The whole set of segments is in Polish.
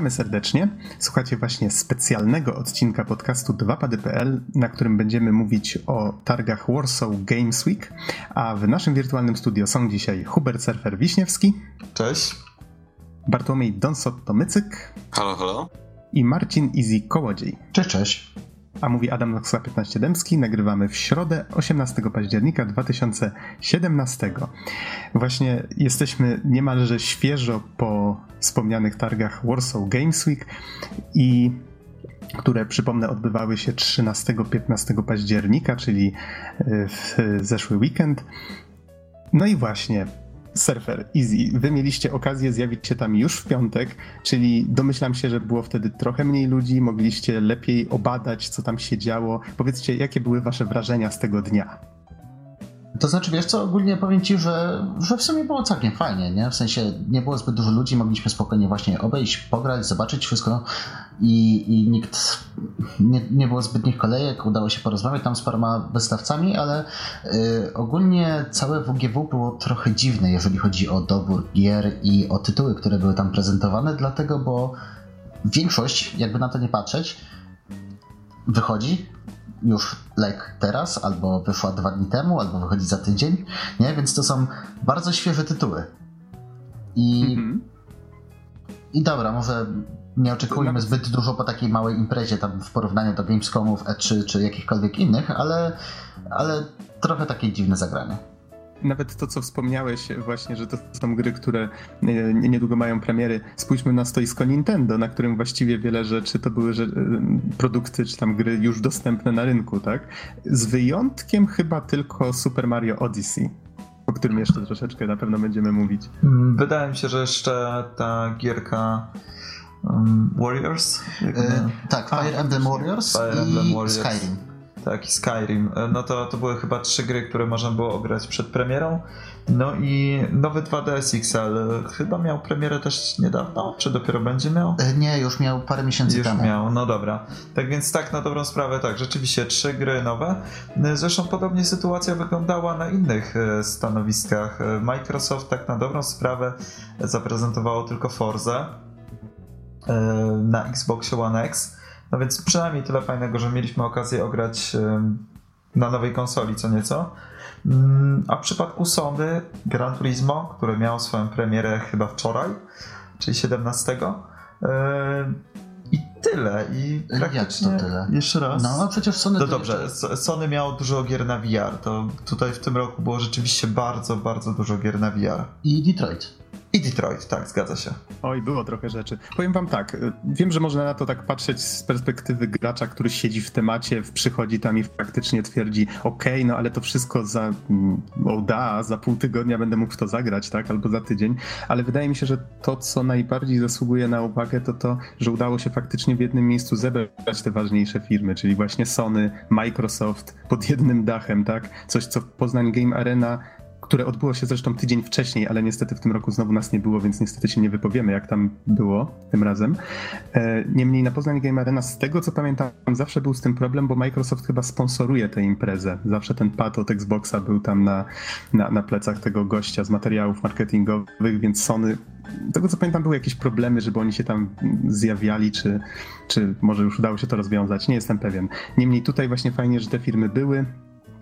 Witamy serdecznie. Słuchacie właśnie specjalnego odcinka podcastu 2pady.pl, na którym będziemy mówić o targach Warsaw Games Week, a w naszym wirtualnym studio są dzisiaj Hubert Surfer Wiśniewski. Cześć. Bartłomiej Donsot-Tomycyk. Halo, halo. I Marcin Easy Kołodziej. Cześć, cześć. A mówi Adam Noxa 15 Dębski. Nagrywamy w środę 18 października 2017. Właśnie jesteśmy niemalże świeżo po wspomnianych targach Warsaw Games Week i które przypomnę odbywały się 13-15 października, czyli w zeszły weekend. No i właśnie Surfer, easy. Wy mieliście okazję zjawić się tam już w piątek, czyli domyślam się, że było wtedy trochę mniej ludzi, mogliście lepiej obadać, co tam się działo. Powiedzcie, jakie były wasze wrażenia z tego dnia? To znaczy, wiesz co, ogólnie powiem ci, że, że w sumie było całkiem fajnie, nie? W sensie nie było zbyt dużo ludzi, mogliśmy spokojnie właśnie obejść, pograć, zobaczyć wszystko i, i nikt, nie, nie było zbytnich kolejek, udało się porozmawiać tam z paroma wystawcami, ale y, ogólnie całe WGW było trochę dziwne, jeżeli chodzi o dobór gier i o tytuły, które były tam prezentowane, dlatego, bo większość, jakby na to nie patrzeć, wychodzi, już lek teraz, albo wyszła dwa dni temu, albo wychodzi za tydzień, nie? Więc to są bardzo świeże tytuły. I, mhm. i dobra, może nie oczekujmy zbyt dużo po takiej małej imprezie tam w porównaniu do Gamescomów E3 czy jakichkolwiek innych, ale, ale trochę takie dziwne zagranie nawet to, co wspomniałeś właśnie, że to są gry, które niedługo mają premiery. Spójrzmy na stoisko Nintendo, na którym właściwie wiele rzeczy to były produkty, czy tam gry już dostępne na rynku, tak? Z wyjątkiem chyba tylko Super Mario Odyssey o którym jeszcze troszeczkę na pewno będziemy mówić. Wydaje mi się, że jeszcze ta gierka um, Warriors? E, tak, Fire Emblem Warriors Fire Emblem Warriors. Skyrim. Tak, i Skyrim. E, no to, to były chyba trzy gry, które można było ograć przed premierą. No i nowy 2DS XL e, chyba miał premierę też niedawno, czy dopiero będzie miał? E, nie, już miał parę miesięcy już temu. Już miał, no dobra. Tak więc tak, na dobrą sprawę, tak, rzeczywiście trzy gry nowe. Zresztą podobnie sytuacja wyglądała na innych stanowiskach. Microsoft tak na dobrą sprawę zaprezentowało tylko Forza na Xbox One X no więc przynajmniej tyle fajnego, że mieliśmy okazję ograć na nowej konsoli co nieco. Mm, a w przypadku Sony Gran Turismo, które miało swoją premierę chyba wczoraj, czyli 17. I tyle. I praktycznie... Jak to tyle? Jeszcze raz. No, no przecież Sony... No dobrze, jeszcze... Sony miało dużo gier na VR. To tutaj w tym roku było rzeczywiście bardzo, bardzo dużo gier na VR. I Detroit. I Detroit, tak, zgadza się. Oj, było trochę rzeczy. Powiem wam tak, y, wiem, że można na to tak patrzeć z perspektywy gracza, który siedzi w temacie, przychodzi tam i faktycznie twierdzi, okej, okay, no ale to wszystko za, mm, o da, za pół tygodnia będę mógł w to zagrać, tak, albo za tydzień, ale wydaje mi się, że to, co najbardziej zasługuje na uwagę, to to, że udało się faktycznie w jednym miejscu zebrać te ważniejsze firmy, czyli właśnie Sony, Microsoft pod jednym dachem, tak, coś, co Poznań Game Arena które odbyło się zresztą tydzień wcześniej, ale niestety w tym roku znowu nas nie było, więc niestety się nie wypowiemy, jak tam było tym razem. E, niemniej na Poznań Game Arena, z tego co pamiętam, zawsze był z tym problem, bo Microsoft chyba sponsoruje tę imprezę. Zawsze ten pad od Xboxa był tam na, na, na plecach tego gościa z materiałów marketingowych, więc Sony z tego co pamiętam, były jakieś problemy, żeby oni się tam zjawiali, czy, czy może już udało się to rozwiązać. Nie jestem pewien. Niemniej tutaj właśnie fajnie, że te firmy były.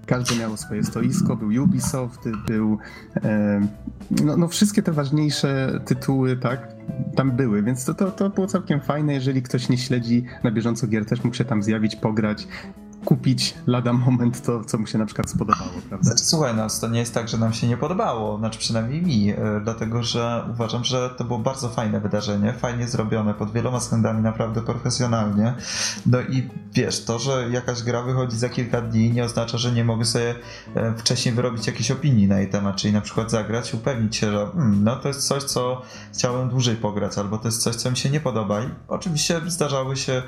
Każdy miał swoje stoisko, był Ubisoft, był. E, no, no, wszystkie te ważniejsze tytuły, tak, tam były, więc to, to, to było całkiem fajne. Jeżeli ktoś nie śledzi na bieżąco gier, też mógł się tam zjawić, pograć kupić lada moment to, co mu się na przykład spodobało, prawda? Znaczy, słuchaj, no, to nie jest tak, że nam się nie podobało, znaczy przynajmniej mi, e, dlatego że uważam, że to było bardzo fajne wydarzenie, fajnie zrobione, pod wieloma względami naprawdę profesjonalnie. No i wiesz, to, że jakaś gra wychodzi za kilka dni nie oznacza, że nie mogę sobie e, wcześniej wyrobić jakiejś opinii na jej temat, czyli na przykład zagrać, upewnić się, że hmm, no to jest coś, co chciałem dłużej pograć, albo to jest coś, co mi się nie podoba. I oczywiście zdarzały się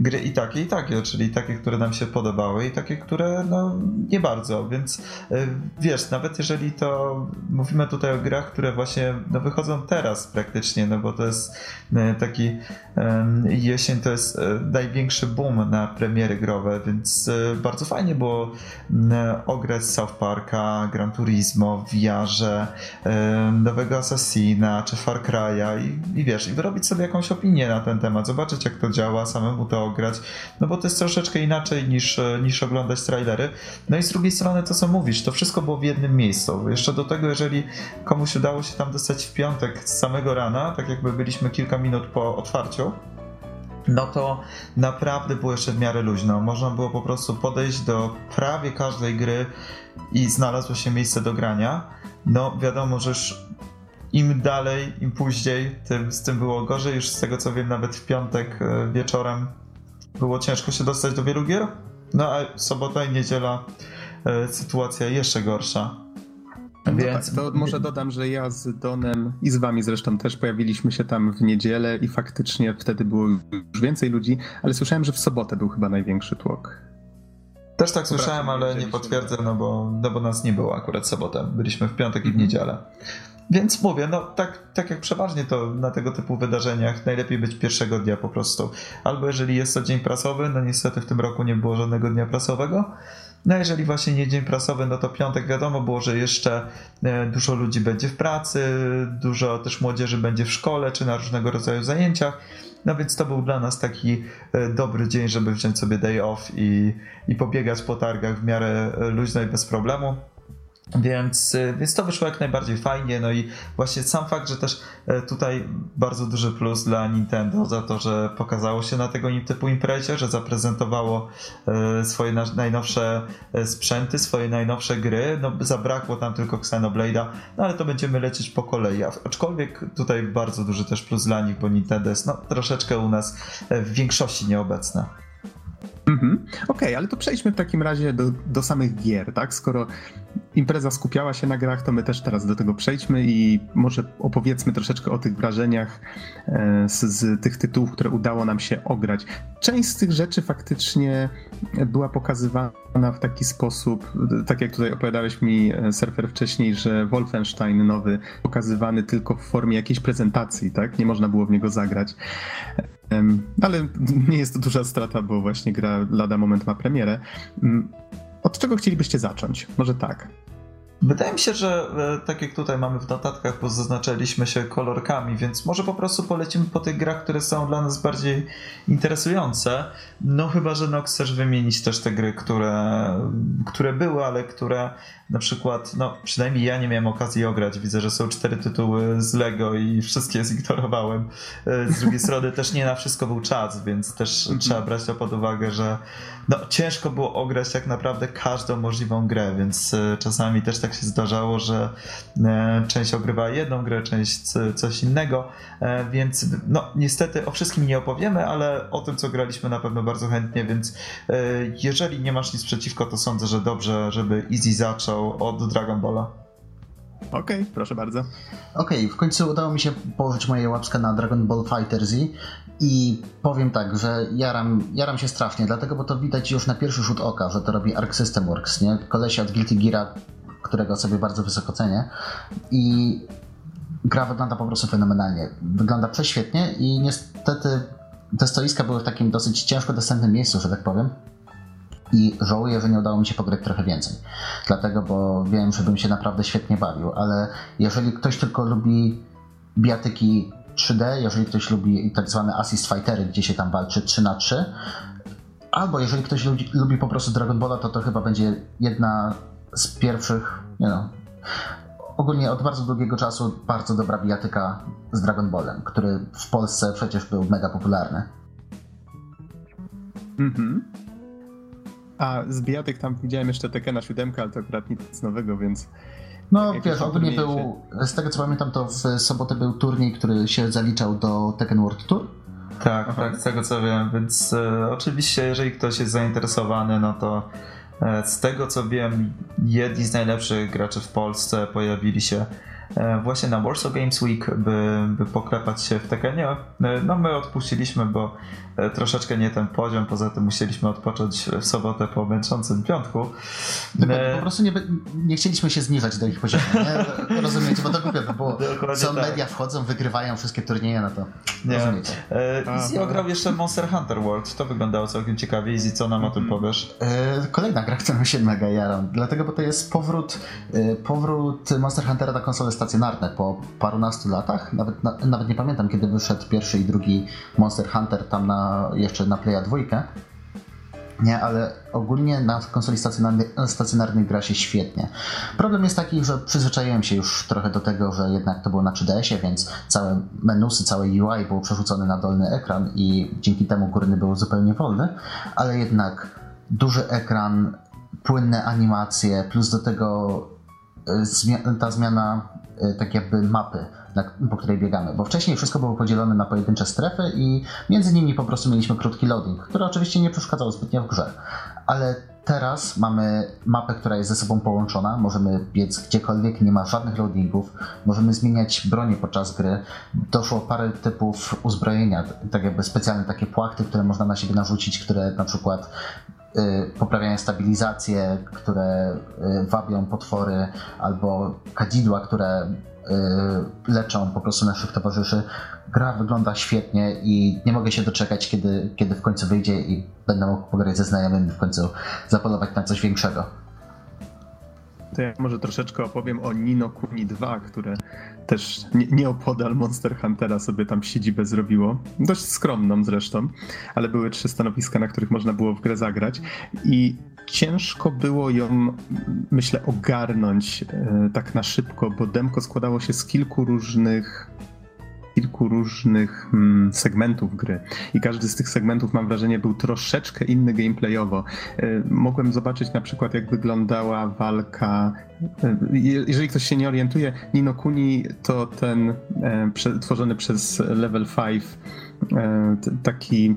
gry i takie, i takie, czyli takie, które nam się podobały podobały i takie, które no nie bardzo, więc e, wiesz, nawet jeżeli to mówimy tutaj o grach, które właśnie no, wychodzą teraz praktycznie, no bo to jest e, taki jesień to jest największy boom na premiery growe, więc bardzo fajnie było ograć South Parka, Gran Turismo, VR-ze, nowego Assassina czy Far Cry'a i, i wiesz, i wyrobić sobie jakąś opinię na ten temat, zobaczyć jak to działa, samemu to ograć, no bo to jest troszeczkę inaczej niż, niż oglądać trailery. No i z drugiej strony to co mówisz, to wszystko było w jednym miejscu. Jeszcze do tego, jeżeli komuś udało się tam dostać w piątek z samego rana, tak jakby byliśmy kilka minut po otwarciu, no to naprawdę było jeszcze w miarę luźno. Można było po prostu podejść do prawie każdej gry i znalazło się miejsce do grania. No wiadomo, że już im dalej, im później, tym z tym było gorzej. Już z tego co wiem, nawet w piątek e, wieczorem było ciężko się dostać do wielu gier. No a sobota i niedziela e, sytuacja jeszcze gorsza. No Więc... tak, to może dodam, że ja z Donem i z wami zresztą też pojawiliśmy się tam w niedzielę i faktycznie wtedy było już więcej ludzi, ale słyszałem, że w sobotę był chyba największy tłok. Też tak słyszałem, ale nie potwierdzę, no bo, no bo nas nie było akurat sobotę. Byliśmy w piątek i w mhm. niedzielę. Więc mówię, no tak, tak jak przeważnie to na tego typu wydarzeniach, najlepiej być pierwszego dnia po prostu. Albo jeżeli jest to dzień prasowy, no niestety w tym roku nie było żadnego dnia prasowego. No jeżeli właśnie nie dzień prasowy, no to piątek wiadomo było, że jeszcze e, dużo ludzi będzie w pracy, dużo też młodzieży będzie w szkole czy na różnego rodzaju zajęciach. No więc to był dla nas taki e, dobry dzień, żeby wziąć sobie day off i, i pobiegać po targach w miarę e, luźno i bez problemu. Więc, y, więc to wyszło jak najbardziej fajnie. No i właśnie sam fakt, że też e, tutaj bardzo duży plus dla Nintendo za to, że pokazało się na tego typu imprezie, że zaprezentowało e, swoje najnowsze e, sprzęty, swoje najnowsze gry. No zabrakło tam tylko Xenoblade'a, no ale to będziemy lecieć po kolei. Aczkolwiek tutaj bardzo duży też plus dla nich, bo Nintendo jest no, troszeczkę u nas w większości nieobecne. Mhm. Okej, okay, ale to przejdźmy w takim razie do, do samych gier, tak? Skoro impreza skupiała się na grach, to my też teraz do tego przejdźmy i może opowiedzmy troszeczkę o tych wrażeniach e, z, z, tych tytułów, które udało nam się ograć. Część z tych rzeczy faktycznie była pokazywana w taki sposób, tak jak tutaj opowiadałeś mi, e, surfer, wcześniej, że Wolfenstein nowy pokazywany tylko w formie jakiejś prezentacji, tak? Nie można było w niego zagrać. Ale nie jest to duża strata, bo właśnie gra lada moment ma premierę. Mm, od czego chcielibyście zacząć? Może tak. Wydaje mi się, że e, tak jak tutaj mamy w notatkach, bo zaznaczyliśmy się kolorkami, więc może po prostu polecimy po tych grach, które są dla nas bardziej interesujące. No chyba, że Nox chcesz wymienić też te gry, które, które były, ale które na przykład, no przynajmniej ja nie miałem okazji ograć. Widzę, że są cztery tytuły z Lego i wszystkie zignorowałem. E, z drugiej strony też nie na wszystko był czas, więc też mhm. trzeba brać to pod uwagę, że no, ciężko było ograć tak naprawdę każdą możliwą grę, więc e, czasami też tak się zdarzało, że e, część ogrywała jedną grę, część coś innego, więc no niestety o wszystkim nie opowiemy, ale o tym, co graliśmy na pewno bardzo chętnie, więc jeżeli nie masz nic przeciwko, to sądzę, że dobrze, żeby Easy zaczął zaczął od Dragon Balla. Okej, okay, proszę bardzo. Okej, okay, w końcu udało mi się położyć moje łapska na Dragon Ball Fighter Z i powiem tak, że jaram, jaram się strasznie, dlatego, bo to widać już na pierwszy rzut oka, że to robi Arc System Works, nie? Kolesia od Guilty Geara, którego sobie bardzo wysoko cenię i gra wygląda po prostu fenomenalnie. Wygląda prześwietnie i niestety te stoiska były w takim dosyć ciężko dostępnym miejscu, że tak powiem i żałuję, że nie udało mi się pograć trochę więcej. Dlatego, bo wiem, że bym się naprawdę świetnie bawił, ale jeżeli ktoś tylko lubi biatyki 3D, jeżeli ktoś lubi tak zwane assist fightery, gdzie się tam walczy 3 na 3 albo jeżeli ktoś lubi, lubi po prostu Dragon Balla, to to chyba będzie jedna z pierwszych, nie no, ogólnie od bardzo długiego czasu bardzo dobra bijatyka z Dragon Ballem, który w Polsce przecież był mega popularny. Mhm. A z bijatek tam widziałem jeszcze Tekena 7, ale to akurat nic nowego, więc... No wiesz, ogólnie był, z tego co pamiętam, to w sobotę był turniej, który się zaliczał do Tekken World Tour. Tak, Aha. tak, z tego co wiem, więc e, oczywiście jeżeli ktoś jest zainteresowany, no to e, z tego co wiem, jedni z najlepszych graczy w Polsce pojawili się właśnie na Warsaw Games Week, by, by poklepać się w Tekenie. No my odpuściliśmy, bo E, troszeczkę nie ten poziom, poza tym musieliśmy odpocząć w sobotę po męczącym piątku. Dokładnie, po prostu nie, nie chcieliśmy się zniżać do ich poziomu, nie? rozumiecie, bo to głupio to było. Co tak. media wchodzą, wygrywają wszystkie turnieje, no to nie. rozumiecie. E, grał jeszcze Monster Hunter World, to wyglądało całkiem ciekawie. Easy, co nam o tym powiesz? E, kolejna gra, którą się mega jaram, dlatego, bo to jest powrót, e, powrót Monster Huntera na konsole stacjonarne po parunastu latach, nawet, na, nawet nie pamiętam, kiedy wyszedł pierwszy i drugi Monster Hunter tam na jeszcze na Playa 2. Nie, ale ogólnie na konsoli stacjonarnej, stacjonarnej gra się świetnie. Problem jest taki, że przyzwyczaiłem się już trochę do tego, że jednak to było na 3DS-ie, więc całe menusy, całe UI było przerzucone na dolny ekran i dzięki temu górny był zupełnie wolny, ale jednak duży ekran, płynne animacje, plus do tego e, ta zmiana tak jakby mapy po której biegamy, bo wcześniej wszystko było podzielone na pojedyncze strefy i między nimi po prostu mieliśmy krótki loading, który oczywiście nie przeszkadzał zbytnio w grze, ale teraz mamy mapę, która jest ze sobą połączona, możemy biec gdziekolwiek, nie ma żadnych loadingów, możemy zmieniać bronię podczas gry, doszło parę typów uzbrojenia, tak jakby specjalne takie płachty, które można na siebie narzucić, które na przykład poprawiają stabilizację, które y, wabią potwory, albo kadzidła, które Y, leczą po prostu naszych towarzyszy. Gra wygląda świetnie i nie mogę się doczekać, kiedy, kiedy w końcu wyjdzie i będę mógł pograć ze znajomymi w końcu zapolować na coś większego. To ja może troszeczkę opowiem o Nino Kuni 2, które też nie, nieopodal Monster Huntera sobie tam siedzibę zrobiło. Dość skromną zresztą, ale były trzy stanowiska, na których można było w grę zagrać. I ciężko było ją, myślę, ogarnąć e, tak na szybko, bo demko składało się z kilku różnych kilku różnych mm, segmentów gry i każdy z tych segmentów mam wrażenie był troszeczkę inny gameplayowo. E, mogłem zobaczyć na przykład jak wyglądała walka e, jeżeli ktoś się nie orientuje, Nino Kuni to ten tworzony przez Level 5 taki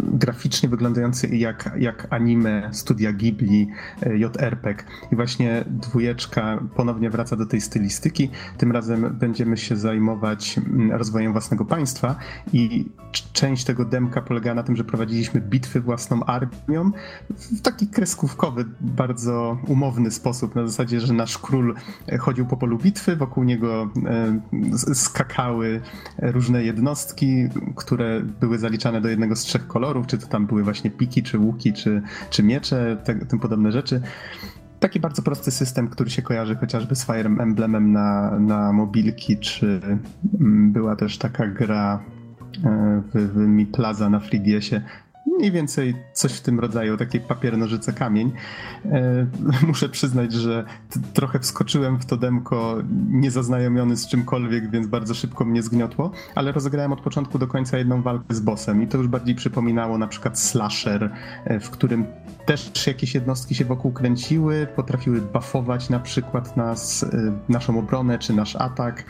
graficznie wyglądający jak, jak anime studia Ghibli, e, JRPG. I właśnie dwójeczka ponownie wraca do tej stylistyki. Tym razem będziemy się zajmować mm, rozwojem własnego państwa i część tego demka polega na tym, że prowadziliśmy bitwy własną armią w taki kreskówkowy, bardzo umowny sposób, na zasadzie, że nasz król chodził po polu bitwy, wokół niego e, skakały różne jednostki, które były zaliczane do jednego z trzech kolorów kolorów, czy to tam były właśnie piki, czy łuki, czy, czy miecze, te, tym podobne rzeczy. Taki bardzo prosty system, który się kojarzy chociażby z Fire Emblemem na, na mobilki, czy mm, była też taka gra e, w, w Mi Plaza na FreeDSie, mniej więcej coś w tym rodzaju, takie papier, nożyce, kamień. E, muszę przyznać, że trochę wskoczyłem w to demko niezaznajomiony z czymkolwiek, więc bardzo szybko mnie zgniotło, ale rozegrałem od początku do końca jedną walkę z bossem i to już bardziej przypominało na przykład slasher, e, w którym też jakieś jednostki się wokół kręciły, potrafiły buffować na przykład nas, e, naszą obronę czy nasz atak.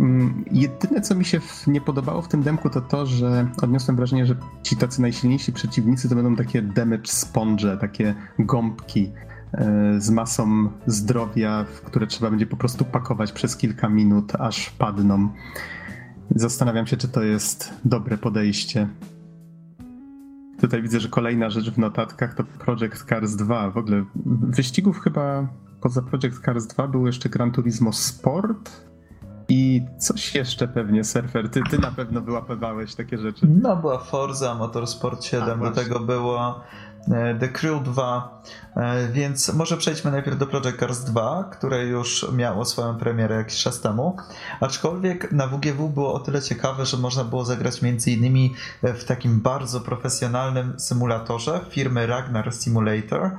Mm, jedyne, co mi się nie podobało w tym demku, to to, że odniosłem wrażenie, że ci tacy najsilniejsi przeciwnicy to będą takie damage sponge, takie gąbki e, z masą zdrowia, w które trzeba będzie po prostu pakować przez kilka minut, aż padną. Zastanawiam się, czy to jest dobre podejście. Tutaj widzę, że kolejna rzecz w notatkach to Project Cars 2. W ogóle wyścigów chyba poza Project Cars 2 był jeszcze Gran Turismo Sport i coś jeszcze pewnie, surfer, ty, ty na pewno wyłapywałeś takie rzeczy. No, była Forza, Motorsport 7, A, do tego było The Crew 2, e, więc może przejdźmy najpierw do Project Cars 2, które już miało swoją premierę jakiś czas temu. Aczkolwiek na WGW było o tyle ciekawe, że można było zagrać między innymi w takim bardzo profesjonalnym symulatorze firmy Ragnar Simulator,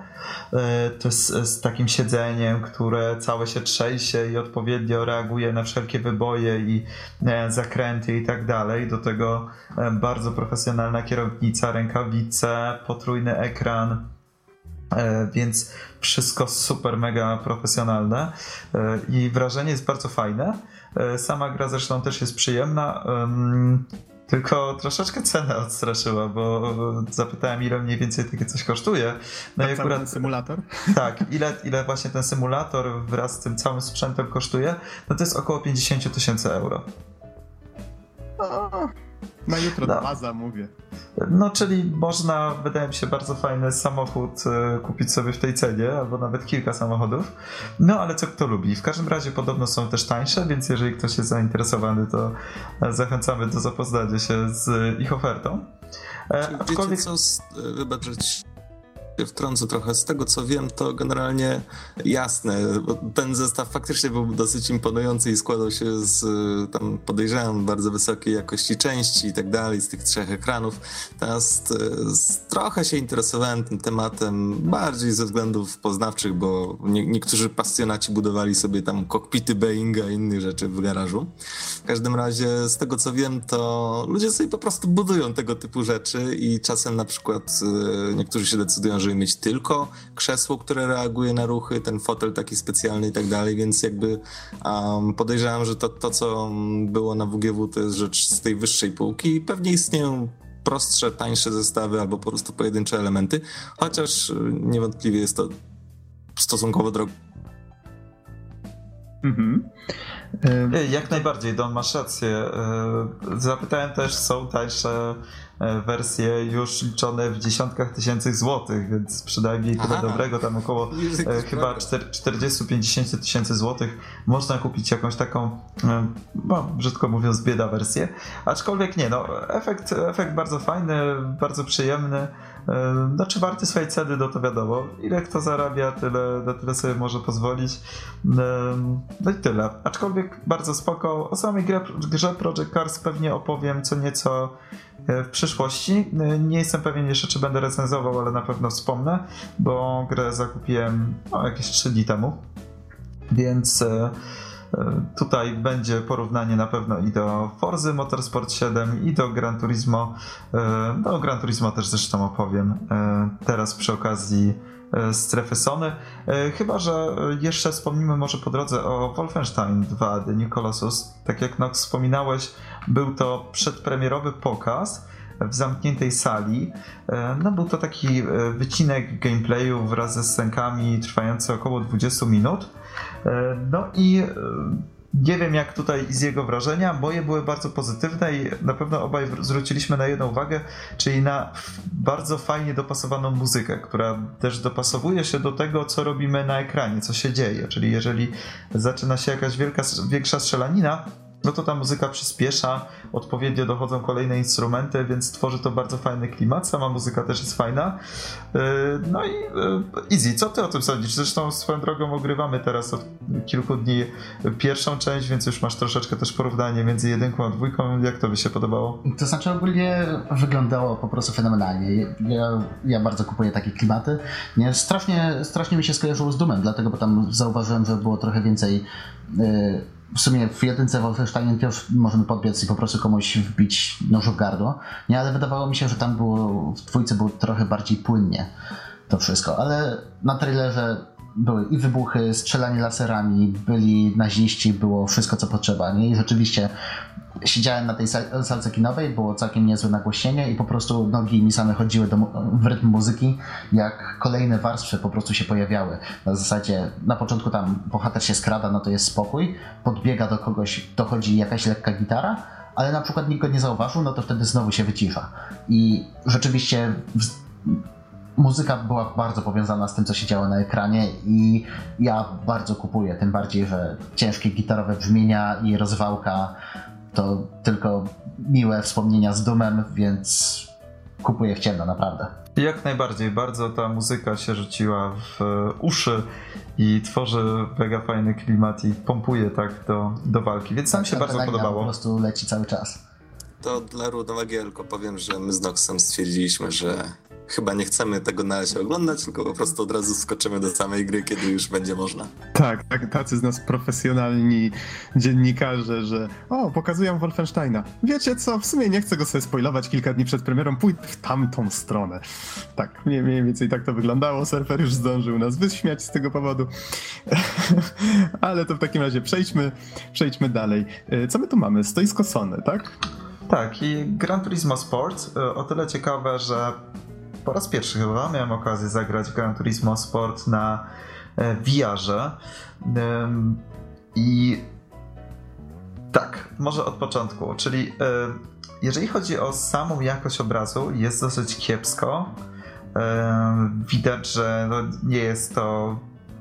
E, to jest z takim siedzeniem, które całe się trzęsie i odpowiednio reaguje na wszelkie wyboje i e, zakręty i tak dalej. Do tego e, bardzo profesjonalna kierownica, rękawice, potrójny ekran. Więc wszystko super, mega profesjonalne i wrażenie jest bardzo fajne. Sama gra zresztą też jest przyjemna. Tylko troszeczkę cenę odstraszyła, bo zapytałem, ile mniej więcej takie coś kosztuje. No tak i akurat ten symulator? Tak, ile, ile właśnie ten symulator wraz z tym całym sprzętem kosztuje? No to jest około 50 tysięcy euro. Na jutro no. baza mówię. No, czyli można, wydaje mi się, bardzo fajny samochód e, kupić sobie w tej cenie, albo nawet kilka samochodów. No, ale co kto lubi. W każdym razie podobno są też tańsze, więc jeżeli ktoś jest zainteresowany, to zachęcamy do zapoznania się z ich ofertą. E, Czy aczkolwiek... Wiecie co, z... E, wybaczyć wtrącę trochę. Z tego co wiem, to generalnie jasne. Ten zestaw faktycznie był dosyć imponujący i składał się z, tam podejrzewam, bardzo wysokiej jakości części i tak dalej, z tych trzech ekranów. Teraz z, trochę się interesowałem tym tematem bardziej ze względów poznawczych, bo nie, niektórzy pasjonaci budowali sobie tam kokpity Boeinga i innych rzeczy w garażu. W każdym razie, z tego co wiem, to ludzie sobie po prostu budują tego typu rzeczy i czasem na przykład e, niektórzy się decydują, żeby mieć tylko krzesło, które reaguje na ruchy, ten fotel taki specjalny i tak dalej, więc jakby um, podejrzewam, że to, to, co było na WGW, to jest rzecz z tej wyższej półki i pewnie istnieją prostsze, tańsze zestawy albo po prostu pojedyncze elementy, chociaż y, niewątpliwie jest to stosunkowo drogo. Mhm. Jak najbardziej, Don, masz rację. Y, zapytałem też, są tańsze wersje już liczone w dziesiątkach tysięcy złotych, więc przynajmniej tyle dobrego, tam około e, chyba 40-50 tysięcy złotych można kupić jakąś taką, e, no, brzydko mówiąc, bieda wersję. Aczkolwiek nie, no, efekt, efekt bardzo fajny, bardzo przyjemny. Znaczy warty swojej ceny, no to wiadomo. Ile kto zarabia, tyle, na tyle sobie może pozwolić. No i tyle. Aczkolwiek bardzo spoko. O samej grze, grze Project Cars pewnie opowiem co nieco E, w przyszłości. E, nie jestem pewien jeszcze, czy będę recenzował, ale na pewno wspomnę, bo grę zakupiłem no, jakieś 3 dni temu. Więc e, tutaj będzie porównanie na pewno i do Forzy Motorsport 7 i do Gran Turismo. No, Gran Turismo też zresztą opowiem teraz przy okazji strefy Sony. Chyba, że jeszcze wspomnimy może po drodze o Wolfenstein 2 The New Colossus. Tak jak Nox wspominałeś, był to przedpremierowy pokaz w zamkniętej sali. E, no, był to taki e, wycinek gameplayu wraz ze scenkami trwający około 20 minut. E, no i nie wiem jak tutaj z jego wrażenia. Moje były bardzo pozytywne i na pewno obaj zwróciliśmy na jedną uwagę, czyli na bardzo fajnie dopasowaną muzykę, która też dopasowuje się do tego, co robimy na ekranie, co się dzieje. Czyli jeżeli zaczyna się jakaś wielka, większa strzelanina, no to ta muzyka przyspiesza, odpowiednio dochodzą kolejne instrumenty, więc tworzy to bardzo fajny klimat. Sama muzyka też jest fajna. E, no i e, Easy, co ty o tym sądzisz? Zresztą swoją drogą ogrywamy teraz od kilku dni pierwszą część, więc już masz troszeczkę też porównanie między jedynką a dwójką. Jak to by się podobało? To znaczy ogólnie wyglądało po prostu fenomenalnie. Ja, ja bardzo kupuję takie klimaty. Nie, strasznie, strasznie mi się skojarzyło z Dumem, dlatego, bo tam zauważyłem, że było trochę więcej yy, w sumie w jedynce Wolfenstein też możemy podbiec i po prostu komuś wbić noż w gardło. Nie, ale wydawało mi się, że tam było, w dwójce było trochę bardziej płynnie to wszystko. Ale na trailerze były i wybuchy, strzelanie laserami, byli naziści, było wszystko co potrzeba. Nie? I rzeczywiście siedziałem na tej salce kinowej, było całkiem niezłe nagłośnienie i po prostu nogi mi same chodziły do, w rytm muzyki, jak kolejne warstwy po prostu się pojawiały. Na zasadzie na początku tam bohater się skrada, no to jest spokój, podbiega do kogoś, dochodzi jakaś lekka gitara, ale na przykład nikt go nie zauważył, no to wtedy znowu się wycisza. I rzeczywiście muzyka była bardzo powiązana z tym, co się działo na ekranie i ja bardzo kupuję, tym bardziej, że ciężkie gitarowe brzmienia i rozwałka to tylko miłe wspomnienia z Dumem, więc kupuję w ciemno, naprawdę. Jak najbardziej, bardzo ta muzyka się rzuciła w uszy i tworzy mega fajny klimat i pompuje tak do, do walki, więc nam się bardzo podobało. po prostu leci cały czas. To dla równowagi tylko powiem, że my z Noxem stwierdziliśmy, że chyba nie chcemy tego na razie oglądać, tylko po prostu od razu skoczymy do samej gry, kiedy już będzie można. Tak, tak tacy z nas profesjonalni dziennikarze, że o, pokazują Wolfensteina. Wiecie co, w sumie nie chcę go sobie spoilować kilka dni przed premierą, pójdę w tamtą stronę. Tak, mniej więcej tak to wyglądało. Surfer już zdążył nas wyśmiać z tego powodu. Ale to w takim razie przejdźmy, przejdźmy dalej. E, co my tu mamy? Stoisko Sony, tak? Tak, i Gran Turismo Sport o tyle ciekawe, że po raz pierwszy chyba miałem okazję zagrać Gran Turismo Sport na VR-ze. I tak, może od początku, czyli jeżeli chodzi o samą jakość obrazu, jest dosyć kiepsko. Widać, że no nie jest to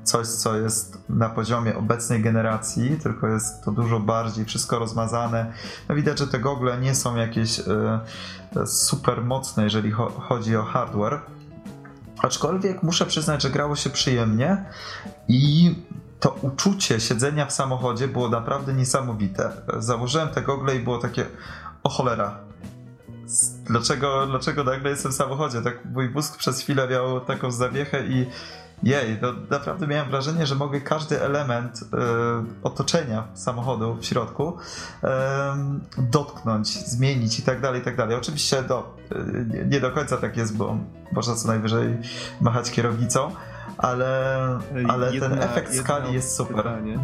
coś, co jest na poziomie obecnej generacji, tylko jest to dużo bardziej wszystko rozmazane. No widać, że te gogle nie są jakieś e, super mocne, jeżeli chodzi o hardware. Aczkolwiek muszę przyznać, że grało się przyjemnie i to uczucie siedzenia w samochodzie było naprawdę niesamowite. Założyłem te gogle i było takie, o cholera, dlaczego, dlaczego nagle jestem w samochodzie? Tak mój mózg przez chwilę miał taką zawiechę i jej, no naprawdę miałem wrażenie, że mogę każdy element y, otoczenia samochodu w środku y, dotknąć, zmienić i tak dalej, i tak dalej. Oczywiście do, y, nie do końca tak jest, bo można co najwyżej machać kierownicą, ale, ale jedna, ten efekt skali jest super. Pytanie.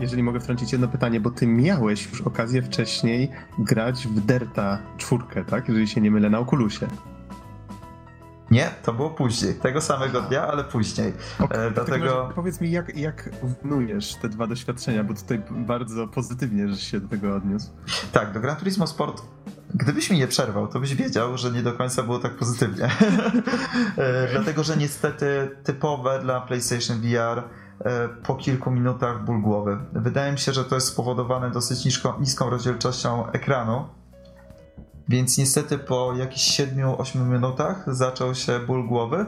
Jeżeli mogę wtrącić jedno pytanie, bo ty miałeś już okazję wcześniej grać w Derta czwórkę, tak? Jeżeli się nie mylę, na Oculusie. Nie, to było później. Tego samego dnia, ale później. Okay, e, Dlatego... Powiedz mi, jak, jak wnujesz te dwa doświadczenia, bo tutaj bardzo pozytywnie żeś się do tego odniósł. Tak, do Gran Turismo Sport Gdybyś mi nie przerwał, to byś wiedział, że nie do końca było tak pozytywnie. E, dlatego, że niestety typowe dla PlayStation VR e, po kilku minutach ból głowy. Wydaje mi się, że to jest spowodowane dosyć niską, niską rozdzielczością ekranu, więc niestety po jakichś 7-8 minutach zaczął się ból głowy,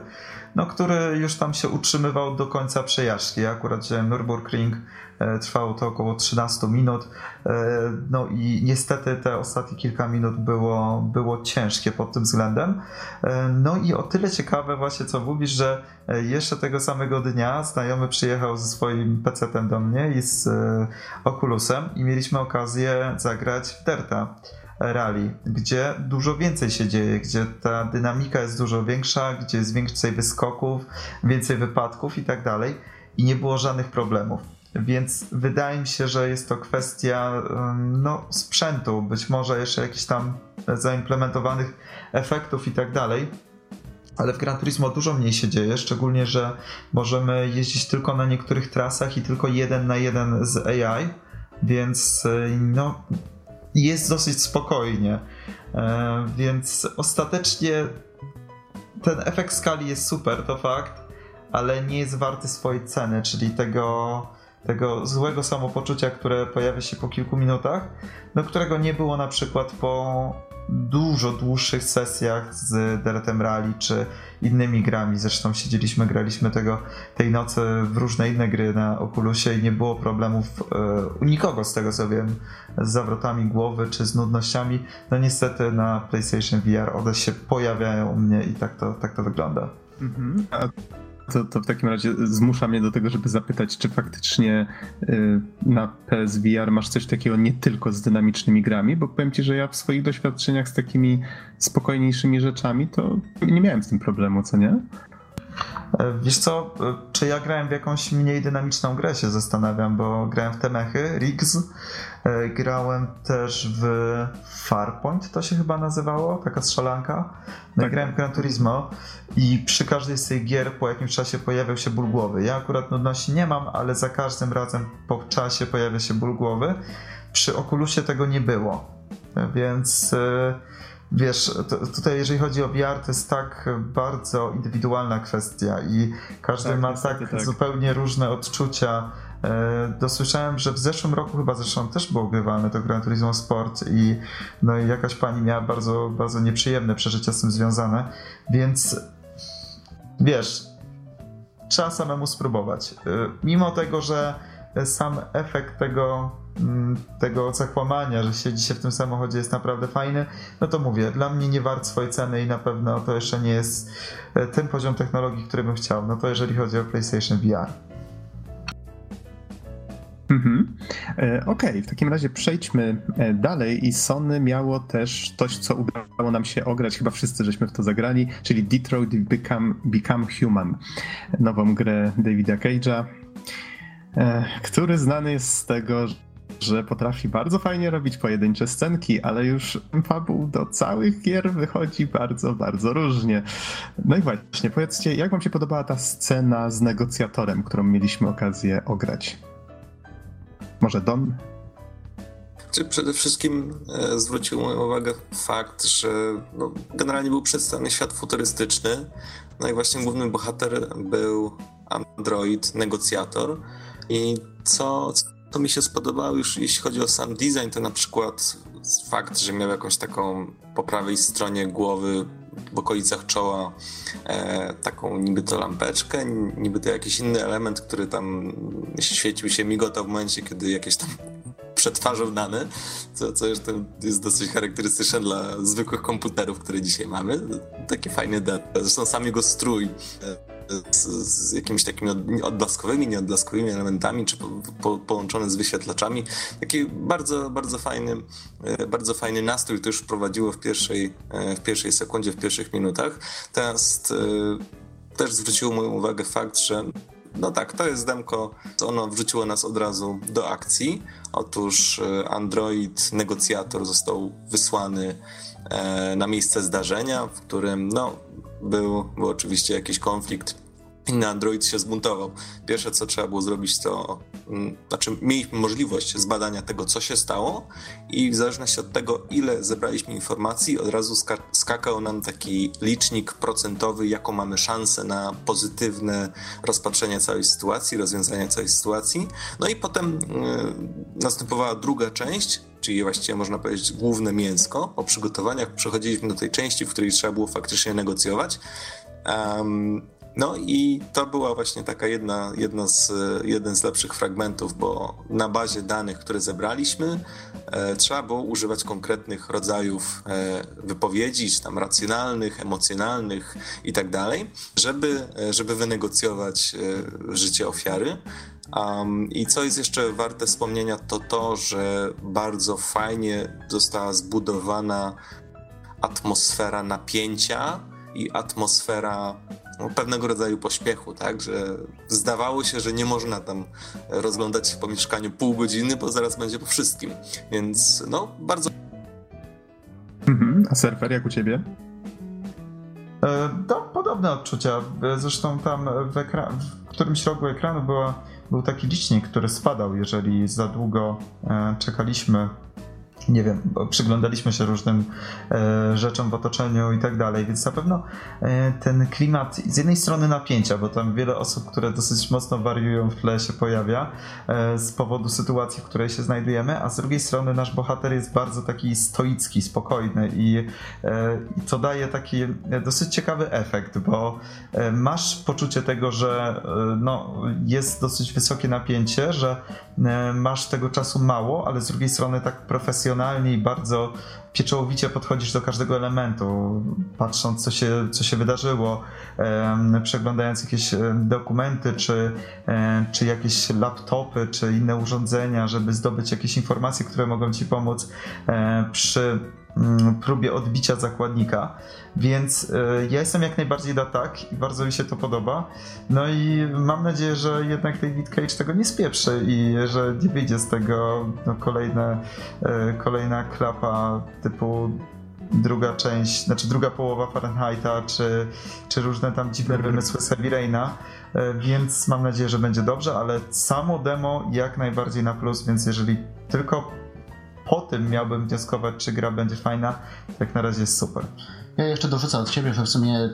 no, który już tam się utrzymywał do końca przejażdżki. Ja akurat wziąłem Nürburgring, e, trwało to około 13 minut. E, no i niestety te ostatnie kilka minut było, było ciężkie pod tym względem. E, no i o tyle ciekawe właśnie co mówisz, że jeszcze tego samego dnia znajomy przyjechał ze swoim PC-tem do mnie i z Oculusem i mieliśmy okazję zagrać w Derta rally, gdzie dużo więcej się dzieje, gdzie ta dynamika jest dużo większa, gdzie jest więcej wyskoków, więcej wypadków i tak dalej i nie było żadnych problemów. Więc wydaje mi się, że jest to kwestia no, sprzętu, być może jeszcze jakichś tam zaimplementowanych efektów i tak dalej. Ale w Gran Turismo dużo mniej się dzieje, szczególnie, że możemy jeździć tylko na niektórych trasach i tylko jeden na jeden z AI, więc no, jest dosyć spokojnie. E, więc ostatecznie ten efekt skali jest super, to fakt, ale nie jest warty swojej ceny, czyli tego, tego złego samopoczucia, które pojawia się po kilku minutach, no którego nie było na przykład po dużo dłuższych sesjach z Deretem Rally czy innymi grami. Zresztą siedzieliśmy, graliśmy tego tej nocy w różne inne gry na Oculusie i nie było problemów e, u nikogo z tego co wiem z zawrotami głowy czy z nudnościami. No niestety na PlayStation VR one się pojawiają u mnie i tak to, tak to wygląda. Mhm. To, to w takim razie zmusza mnie do tego, żeby zapytać, czy faktycznie y, na PSVR masz coś takiego nie tylko z dynamicznymi grami, bo powiem ci, że ja w swoich doświadczeniach z takimi spokojniejszymi rzeczami to nie miałem z tym problemu, co nie? E, wiesz co, e, czy ja grałem w jakąś mniej dynamiczną grę, się zastanawiam, bo grałem w te mechy, Riggs, grałem też w Farpoint, to się chyba nazywało, taka strzelanka. No tak. grałem w Gran Turismo i przy każdej z tych gier po jakimś czasie pojawiał się ból głowy. Ja akurat nudności nie mam, ale za każdym razem po czasie pojawia się ból głowy. Przy Oculusie tego nie było, więc wiesz, to, tutaj jeżeli chodzi o VR, to jest tak bardzo indywidualna kwestia i każdy tak, ma tak, tak, zupełnie różne odczucia. E, dosłyszałem, że w zeszłym roku chyba zresztą też było grywalne to Gran Turismo Sport i no i jakaś pani miała bardzo, bardzo nieprzyjemne przeżycia z tym związane, więc wiesz, trzeba samemu spróbować. E, mimo tego, że sam efekt tego Mm, tego zakłamania, że siedzi się w tym samochodzie jest naprawdę fajny, no to mówię, dla mnie nie wart swojej ceny i na pewno to jeszcze nie jest e, ten poziom technologii, który bym chciał. No to jeżeli chodzi o PlayStation VR. Mhm. E, okej, okay, w takim razie przejdźmy e, dalej i Sony miało też coś, co udało nam się ograć, chyba wszyscy żeśmy w to zagrali, czyli Detroit Become, Become Human, nową grę Davida Cage'a, który znany jest z tego, że potrafi bardzo fajnie robić pojedyncze scenki, ale już fabuł do całych gier wychodzi bardzo, bardzo różnie. No i właśnie, powiedzcie, jak wam się podobała ta scena z negocjatorem, którą mieliśmy okazję ograć? Może Don? Przede wszystkim e, zwrócił moją uwagę fakt, że no, generalnie był przedstawiony świat futurystyczny, no i właśnie główny bohater był android, negocjator. I co, co mi się spodobało już jeśli chodzi o sam design, to na przykład fakt, że miał jakąś taką po prawej stronie głowy w okolicach czoła e, taką niby to lampeczkę, niby to jakiś inny element, który tam świecił się, migotał w momencie, kiedy jakieś tam przetwarzał dane, co, co jest dosyć charakterystyczne dla zwykłych komputerów, które dzisiaj mamy. Takie fajne dane. Zresztą sam jego strój z, z jakimiś takimi odblaskowymi, nieodblaskowymi elementami, czy po, po, połączone z wyświetlaczami. Taki bardzo, bardzo fajny, e, bardzo fajny nastrój to już wprowadziło w pierwszej, e, w pierwszej sekundzie, w pierwszych minutach. Teraz e, też zwróciło moją uwagę fakt, że no tak, to jest demko. Ono wrzuciło nas od razu do akcji. Otóż Android negocjator został wysłany na miejsce zdarzenia, w którym no, był, był oczywiście jakiś konflikt inny Android się zbuntował. Pierwsze, co trzeba było zrobić, to mm, znaczy mieliśmy możliwość zbadania tego, co się stało i w zależności od tego, ile zebraliśmy informacji, od razu ska skakał nam taki licznik procentowy, jaką mamy szansę na pozytywne rozpatrzenie całej sytuacji, rozwiązanie całej sytuacji. No i potem y, następowała druga część, czyli właściwie można powiedzieć główne mięsko. Po przygotowaniach przechodziliśmy do tej części, w której trzeba było faktycznie negocjować. Um, no i to była właśnie taka jedna, jedna z, jeden z lepszych fragmentów, bo na bazie danych, które zebraliśmy, e, trzeba było używać konkretnych rodzajów e, wypowiedzi, czy tam racjonalnych, emocjonalnych i tak dalej, żeby, e, żeby wynegocjować e, życie ofiary. Um, I co jest jeszcze warte wspomnienia, to to, że bardzo fajnie została zbudowana atmosfera napięcia i atmosfera no, pewnego rodzaju pośpiechu, tak, że zdawało się, że nie można tam rozglądać się po mieszkaniu pół godziny, bo zaraz będzie po wszystkim, więc no, bardzo... Mhm. A surfer jak u ciebie? E, to podobne odczucia, zresztą tam w, ekran, w którymś rogu ekranu była, był taki licznik, który spadał, jeżeli za długo e, czekaliśmy nie wiem, przyglądaliśmy się różnym e, rzeczom w otoczeniu i tak dalej, więc na pewno e, ten klimat z jednej strony napięcia, bo tam wiele osób, które dosyć mocno wariują w tle się pojawia e, z powodu sytuacji, w której się znajdujemy, a z drugiej strony nasz bohater jest bardzo taki stoicki, spokojny i, e, i to daje taki dosyć ciekawy efekt, bo e, masz poczucie tego, że e, no, jest dosyć wysokie napięcie, że masz tego czasu mało, ale z drugiej strony tak profesjonalnie i bardzo pieczołowicie podchodzisz do każdego elementu, patrząc co się, co się wydarzyło, przeglądając jakieś dokumenty, czy, czy jakieś laptopy, czy inne urządzenia, żeby zdobyć jakieś informacje, które mogą ci pomóc przy Mm, próbie odbicia zakładnika, więc e, ja jestem jak najbardziej na tak i bardzo mi się to podoba. No i mam nadzieję, że jednak David Cage tego nie spieprzy i że nie wyjdzie z tego no, kolejne, e, kolejna klapa typu druga część, znaczy druga połowa Fahrenheita, czy, czy różne tam dziwne wymysły Heavy Raina, e, więc mam nadzieję, że będzie dobrze, ale samo demo jak najbardziej na plus, więc jeżeli tylko po tym miałbym wnioskować, czy gra będzie fajna, tak na razie jest super. Ja jeszcze dorzucę od siebie, że w sumie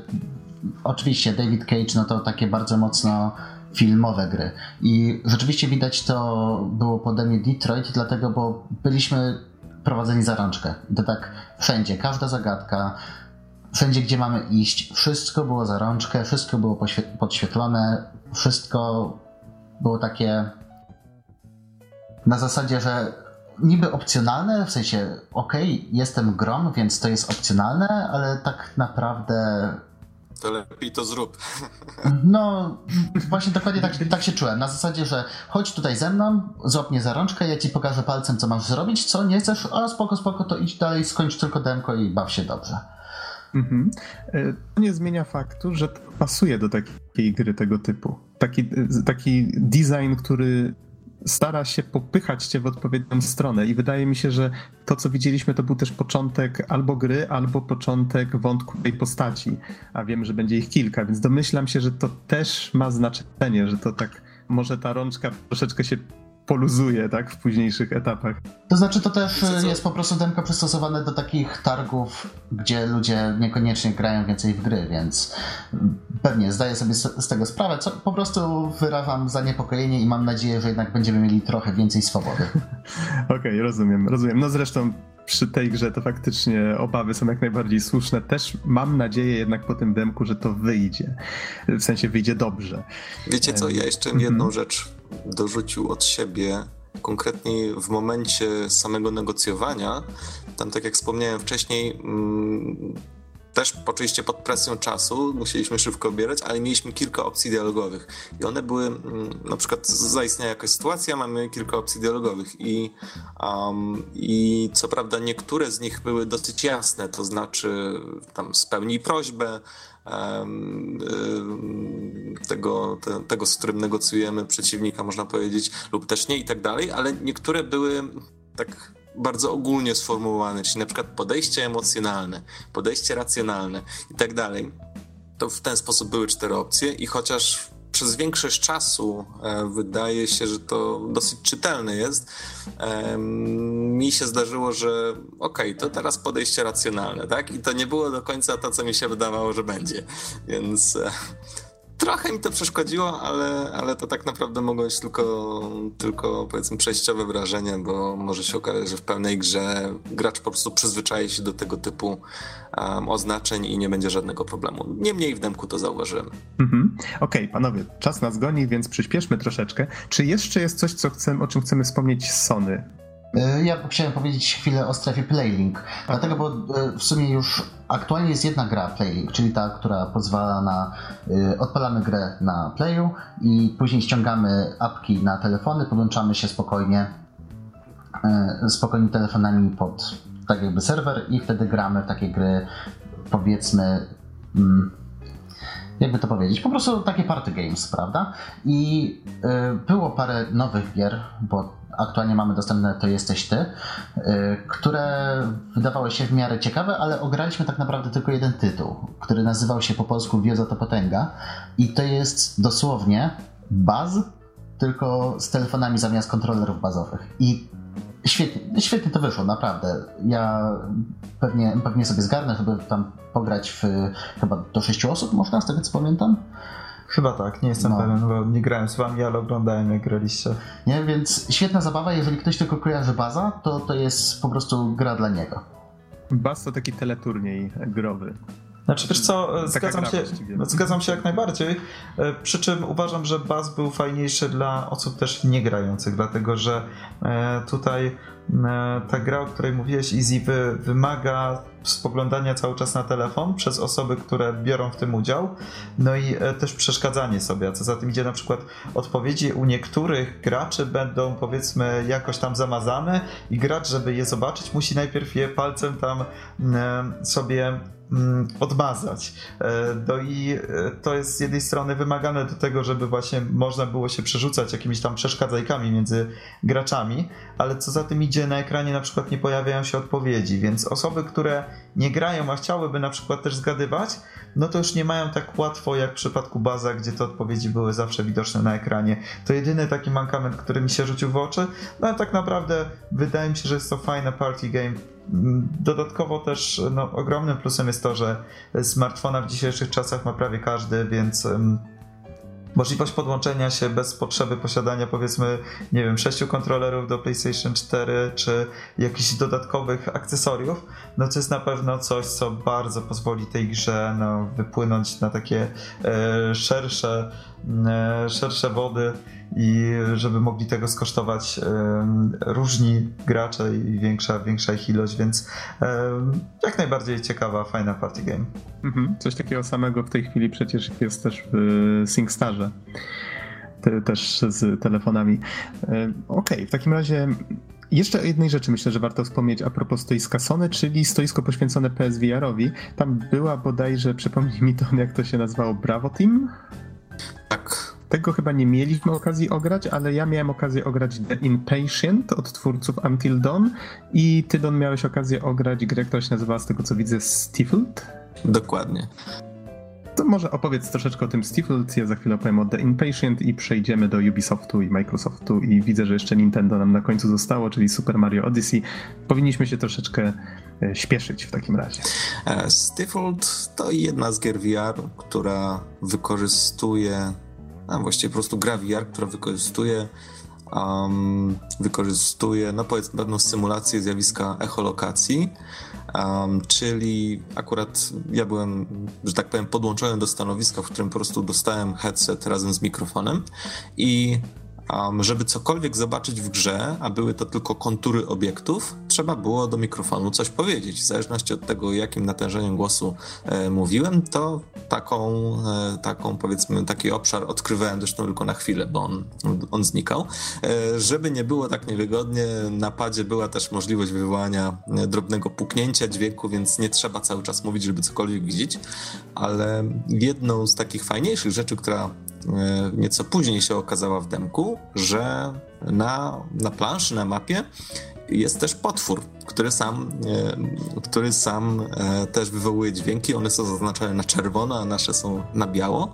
oczywiście David Cage, no to takie bardzo mocno filmowe gry. I rzeczywiście widać to było po demie Detroit, dlatego, bo byliśmy prowadzeni za rączkę. To tak wszędzie, każda zagadka, wszędzie gdzie mamy iść, wszystko było za rączkę, wszystko było podświetlone, wszystko było takie na zasadzie, że niby opcjonalne, w sensie okej, okay, jestem grom, więc to jest opcjonalne, ale tak naprawdę to lepiej to zrób. No, właśnie dokładnie tak, tak się czułem. Na zasadzie, że chodź tutaj ze mną, złap mnie za rączkę, ja ci pokażę palcem, co masz zrobić, co nie chcesz, a spoko, spoko, to idź dalej, skończ tylko demko i baw się dobrze. Mhm. E, to nie zmienia faktu, że to pasuje do takiej gry tego typu. Taki, taki design, który stara się popychać cię w odpowiednią stronę i wydaje mi się, że to, co widzieliśmy, to był też początek albo gry, albo początek wątku tej postaci, a wiemy, że będzie ich kilka, więc domyślam się, że to też ma znaczenie, że to tak może ta rączka troszeczkę się poluzuje, tak, w późniejszych etapach. To znaczy, to też jest po prostu demko przystosowane do takich targów, gdzie ludzie niekoniecznie grają więcej w gry, więc pewnie zdaję sobie z, tego sprawę, co po prostu wyrażam zaniepokojenie i mam nadzieję, że jednak będziemy mieli trochę więcej swobody. Okej, okay, rozumiem, rozumiem. No zresztą przy tej grze to faktycznie obawy są jak najbardziej słuszne. Też mam nadzieję jednak po tym demku, że to wyjdzie. W sensie wyjdzie dobrze. Wiecie co, ja jeszcze jedną mm -hmm. rzecz dorzucił od siebie, konkretnie w momencie samego negocjowania. Tam, tak jak wspomniałem wcześniej, mm, też oczywiście pod presją czasu musieliśmy szybko obierać, ale mieliśmy kilka opcji dialogowych. I one były, mm, na przykład zaistniała jakaś sytuacja, mamy kilka opcji dialogowych. I, um, i co prawda niektóre z nich były dosyć jasne, to znaczy tam spełnij prośbę, tego, te, tego, z którym negocjujemy przeciwnika, można powiedzieć, lub też nie i tak dalej, ale niektóre były tak bardzo ogólnie sformułowane, czyli na przykład podejście emocjonalne, podejście racjonalne i tak dalej. To w ten sposób były cztery opcje i chociaż przez większość czasu e, wydaje się, że to dosyć czytelne jest. Mi się zdarzyło, że okej, okay, to teraz podejście racjonalne, tak? I to nie było do końca to, co mi się wydawało, że będzie. Więc e, trochę mi to przeszkodziło, ale, ale to tak naprawdę mogło być tylko, tylko powiedzmy przejściowe wrażenie, bo może się okazać, że w pełnej grze gracz po prostu przyzwyczai się do tego typu um, oznaczeń i nie będzie żadnego problemu. Niemniej w demku to zauważyłem. Mhm. Okej, okay, panowie, czas nas goni, więc przyspieszmy troszeczkę. Czy jeszcze jest coś, co chcemy, o czym chcemy wspomnieć z Sony? E, ja chciałem powiedzieć chwilę o strefie Playlink, dlatego, bo e, w sumie już aktualnie jest jedna gra Playlink, czyli ta, która pozwala na e, odpalamy grę na Playu i później ściągamy apki na telefony, podłączamy się spokojnie spokojnie telefonami pod tak jakby serwer i wtedy gramy w takie gry powiedzmy mm, jakby to powiedzieć, po prostu takie party games, prawda? I było parę nowych gier, bo aktualnie mamy dostępne To Jesteś Ty, y, które wydawały się w miarę ciekawe, ale ograliśmy tak naprawdę tylko jeden tytuł, który nazywał się po polsku Wioza to Potęga i to jest dosłownie baz, tylko z telefonami zamiast kontrolerów bazowych. I świetnie, świetnie to wyszło, naprawdę. Ja pewnie, pewnie sobie zgarnę, żeby tam pograć w chyba do sześciu osób można, z tego co pamiętam. Chyba tak, nie jestem no. pewien, bo nie grałem z wami, ale oglądałem jak graliście. Nie, więc świetna zabawa, jeżeli ktoś tylko kojarzy baza, to to jest po prostu gra dla niego. Baz to taki teleturniej growy. Znaczy wiesz co, zgadzam się, zgadzam się jak najbardziej, e, przy czym uważam, że baz był fajniejszy dla osób też niegrających, dlatego że e, tutaj ta gra, o której mówiłeś, Easy, wy, wymaga spoglądania cały czas na telefon przez osoby, które biorą w tym udział, no i e, też przeszkadzanie sobie, a co za tym idzie na przykład odpowiedzi u niektórych graczy będą powiedzmy jakoś tam zamazane i gracz, żeby je zobaczyć, musi najpierw je palcem tam e, sobie Mm, odmazać. E, no i e, to jest z jednej strony wymagane do tego, żeby właśnie można było się przerzucać jakimiś tam przeszkadzajkami między graczami, ale co za tym idzie, na ekranie na przykład nie pojawiają się odpowiedzi, więc osoby, które nie grają, a chciałyby na przykład też zgadywać, no to już nie mają tak łatwo jak w przypadku Baza, gdzie te odpowiedzi były zawsze widoczne na ekranie. To jedyny taki mankament, który mi się rzucił w oczy, no ale tak naprawdę wydaje mi się, że jest to fajne party game, Dodatkowo też no, ogromnym plusem jest to, że smartfona w dzisiejszych czasach ma prawie każdy, więc możliwość podłączenia się bez potrzeby posiadania powiedzmy, nie wiem, sześciu kontrolerów do PlayStation 4 czy jakichś dodatkowych akcesoriów, no to jest na pewno coś, co bardzo pozwoli tej grze no, wypłynąć na takie e, szersze, e, szersze wody i żeby mogli tego skosztować różni gracze i większa, większa ich ilość, więc jak najbardziej ciekawa, fajna party game. Mhm. Coś takiego samego w tej chwili przecież jest też w SingStarze. Te, też z telefonami. Okej, okay, w takim razie jeszcze o jednej rzeczy myślę, że warto wspomnieć a propos stoiska Sony, czyli stoisko poświęcone PSVR-owi. Tam była bodajże, przypomnij mi to, jak to się nazywało, Bravo Team? Tak, tego chyba nie mieliśmy okazji ograć, ale ja miałem okazję ograć The Impatient od twórców Until Dawn i ty, Don, miałeś okazję ograć grę, która się nazywała z tego co widzę Stifled? Dokładnie. To może opowiedz troszeczkę o tym Stifled, ja za chwilę opowiem o The Impatient i przejdziemy do Ubisoftu i Microsoftu i widzę, że jeszcze Nintendo nam na końcu zostało, czyli Super Mario Odyssey. Powinniśmy się troszeczkę e, śpieszyć w takim razie. E, Stifled to jedna z gier VR, która wykorzystuje, a właściwie po prostu gra VR, która wykorzystuje um, wykorzystuje, no powiedzmy, pewną symulację zjawiska echolokacji, Um, czyli akurat ja byłem, że tak powiem, podłączony do stanowiska, w którym po prostu dostałem headset razem z mikrofonem i Um, żeby cokolwiek zobaczyć w grze, a były to tylko kontury obiektów, trzeba było do mikrofonu coś powiedzieć. W zależności od tego, jakim natężeniem głosu e, mówiłem, to taką, e, taką, powiedzmy, taki obszar odkrywałem zresztą tylko na chwilę, bo on, on znikał. E, żeby nie było tak niewygodnie, na padzie była też możliwość wywołania e, drobnego puknięcia dźwięku, więc nie trzeba cały czas mówić, żeby cokolwiek widzieć, ale jedną z takich fajniejszych rzeczy, która nieco później się okazała w demku, że na, na planszy, na mapie jest też potwór, który sam, e, który sam e, też wywołuje dźwięki. One są zaznaczone na czerwono, a nasze są na biało.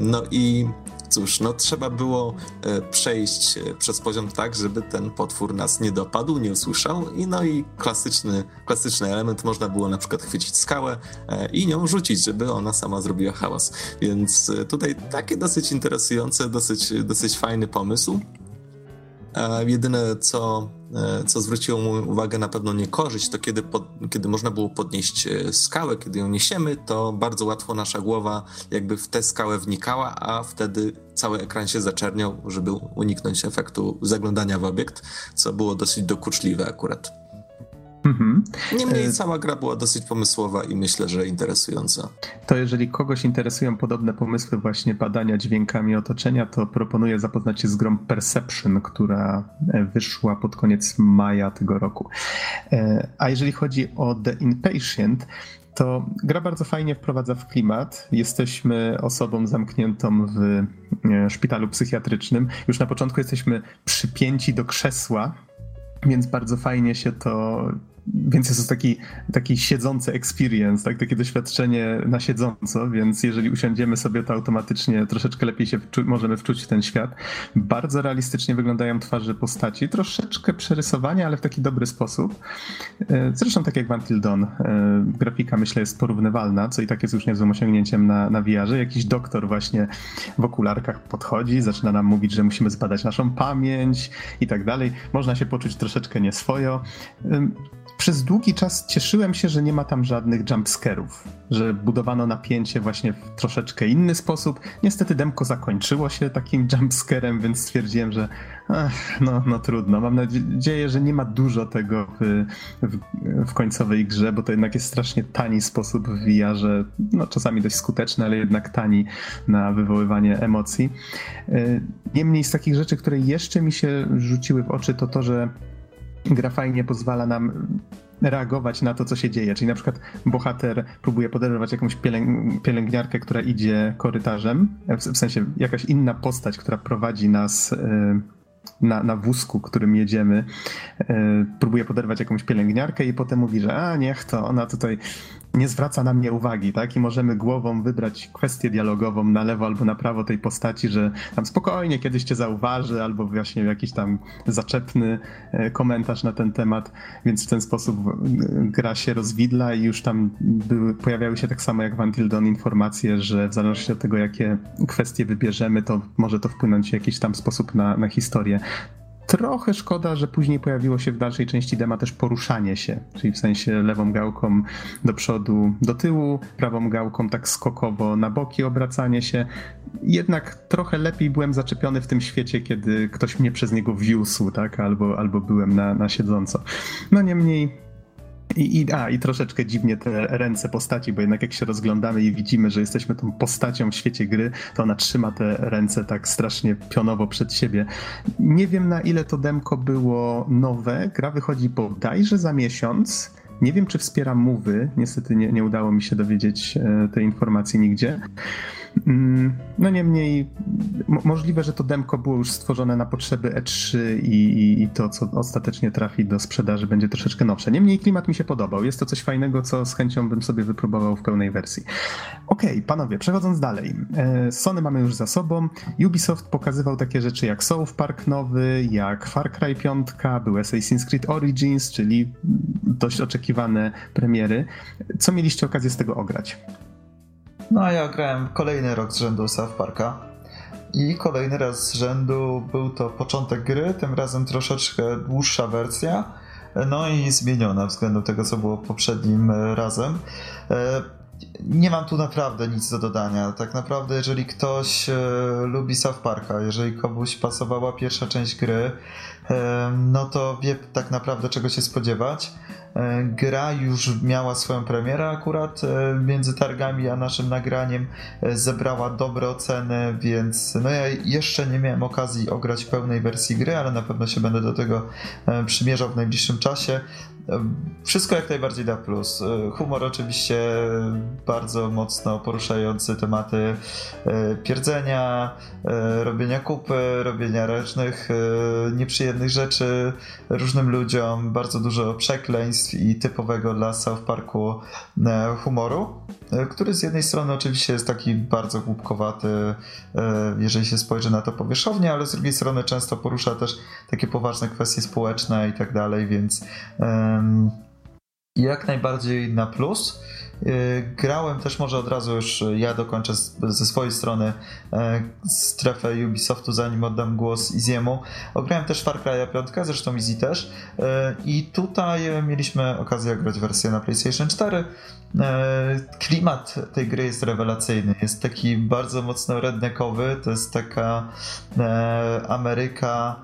No i cóż, no trzeba było e, przejść e, przez poziom tak, żeby ten potwór nas nie dopadł, nie usłyszał i no i klasyczny, klasyczny element można było na przykład chwycić skałę e, i nią rzucić, żeby ona sama zrobiła hałas. Więc tutaj takie dosyć interesujące, dosyć, dosyć fajny pomysł. Jedyne, co, e, co zwróciło mu uwagę na pewno niekorzyść, to kiedy, pod, kiedy można było podnieść e, skałę, kiedy ją niesiemy, to bardzo łatwo nasza głowa jakby w tę skałę wnikała, a wtedy cały ekran się zaczerniał, żeby uniknąć efektu zaglądania w obiekt, co było dosyć dokuczliwe akurat. Mhm. Niemniej e, cała gra była dosyć pomysłowa i myślę, że interesująca. To jeżeli kogoś interesują podobne pomysły właśnie badania dźwiękami otoczenia, to proponuję zapoznać się z grą Perception, która e, wyszła pod koniec maja tego roku. E, a jeżeli chodzi o The Impatient, to gra bardzo fajnie wprowadza w klimat. Jesteśmy osobą zamkniętą w szpitalu psychiatrycznym. Już na początku jesteśmy przypięci do krzesła, więc bardzo fajnie się to więc jest to taki, taki siedzący experience, tak? takie doświadczenie na siedząco, więc jeżeli usiądziemy sobie, to automatycznie troszeczkę lepiej się wczu- możemy wczuć w ten świat. Bardzo realistycznie wyglądają twarze postaci, troszeczkę przerysowanie, ale w taki dobry sposób. E, zresztą tak jak w Until Dawn, e, grafika myślę jest porównywalna, co i tak jest już niezłym osiągnięciem na, na VR-ze. Jakiś doktor właśnie w okularkach podchodzi, zaczyna nam mówić, że musimy zbadać naszą pamięć i tak dalej. Można się poczuć troszeczkę nieswojo przez długi czas cieszyłem się, że nie ma tam żadnych jumpscarów, że budowano napięcie właśnie w troszeczkę inny sposób. Niestety demko zakończyło się takim jumpscarem, więc stwierdziłem, że ach, no, no trudno. Mam nadzieję, że nie ma dużo tego w, w, w końcowej grze, bo to jednak jest strasznie tani sposób w VR-ze, no czasami dość skuteczny, ale jednak tani na wywoływanie emocji. E, niemniej z takich rzeczy, które jeszcze mi się rzuciły w oczy, to to, że gra fajnie pozwala nam reagować na to, co się dzieje. Czyli na przykład bohater próbuje podejrzewać jakąś pielęgniarkę, która idzie korytarzem, w sensie jakaś inna postać, która prowadzi nas y, na, na wózku, którym jedziemy, y, próbuje poderwać jakąś pielęgniarkę i potem mówi, że a niech to, ona tutaj nie zwraca na mnie uwagi, tak? I możemy głową wybrać kwestię dialogową na lewo albo na prawo tej postaci, że tam spokojnie kiedyś cię zauważy, albo właśnie jakiś tam zaczepny e, komentarz na ten temat, więc w ten sposób e, gra się rozwidla i już tam były, pojawiały się tak samo jak w Until Dawn informacje, że w zależności od tego, jakie kwestie wybierzemy, to może to wpłynąć w jakiś tam sposób na, na historię. Trochę szkoda, że później pojawiło się w dalszej części dema też poruszanie się, czyli w sensie lewą gałką do przodu, do tyłu, prawą gałką tak skokowo na boki obracanie się. Jednak trochę lepiej byłem zaczepiony w tym świecie, kiedy ktoś mnie przez niego wiózł, tak, albo, albo byłem na, na siedząco. No niemniej i, i, a, I troszeczkę dziwnie te ręce postaci, bo jednak jak się rozglądamy i widzimy, że jesteśmy tą postacią w świecie gry, to ona trzyma te ręce tak strasznie pionowo przed siebie. Nie wiem na ile to demko było nowe. Gra wychodzi bodajże za miesiąc. Nie wiem, czy wspiera mowy. Niestety nie, nie udało mi się dowiedzieć e, tej informacji nigdzie. Mm, no niemniej możliwe, że to demko było już stworzone na potrzeby E3 i, i, i, to, co ostatecznie trafi do sprzedaży, będzie troszeczkę nowsze. Niemniej klimat mi się podobał. Jest to coś fajnego, co z chęcią bym sobie wypróbował w pełnej wersji. Okej, okay, panowie, przechodząc dalej. E, Sony mamy już za sobą. Ubisoft pokazywał takie rzeczy jak South Park nowy, jak Far Cry 5, był Assassin's Creed Origins, czyli dość oczekiwane premiery. Co mieliście okazję z tego ograć? No, ja grałem kolejny rok z rzędu South Parka. I kolejny raz z rzędu był to początek gry, tym razem troszeczkę dłuższa wersja, no i zmieniona względem tego, co było poprzednim razem. E, nie mam tu naprawdę nic do dodania. Tak naprawdę, jeżeli ktoś e, lubi South Parka, jeżeli komuś pasowała pierwsza część gry, e, no to wie tak naprawdę czego się spodziewać. E, gra już miała swoją premierę akurat e, między targami a naszym nagraniem. E, zebrała dobre oceny, więc no ja jeszcze nie miałem okazji ograć pełnej wersji gry, ale na pewno się będę do tego przymierzał w najbliższym czasie. Wszystko jak najbardziej da plus. Humor oczywiście bardzo mocno poruszający tematy pierdzenia, robienia kupy, robienia różnych nieprzyjemnych rzeczy różnym ludziom, bardzo dużo przekleństw i typowego dla South Parku e, humoru, e, który z jednej strony oczywiście jest taki bardzo głupkowaty, e, jeżeli się spojrzy na to powierzchownie, ale z drugiej strony często porusza też takie poważne kwestie społeczne i tak dalej, więc jak najbardziej na plus. Y, grałem też może od razu już ja dokończę ze swojej strony e, strefę Ubisoftu, zanim oddam głos Iziemu. Ograłem też Far Cry 5, zresztą Easy też. I tutaj mieliśmy okazję grać wersję na PlayStation 4. E, klimat tej gry jest rewelacyjny. Jest taki bardzo mocno redneckowy. To jest taka Ameryka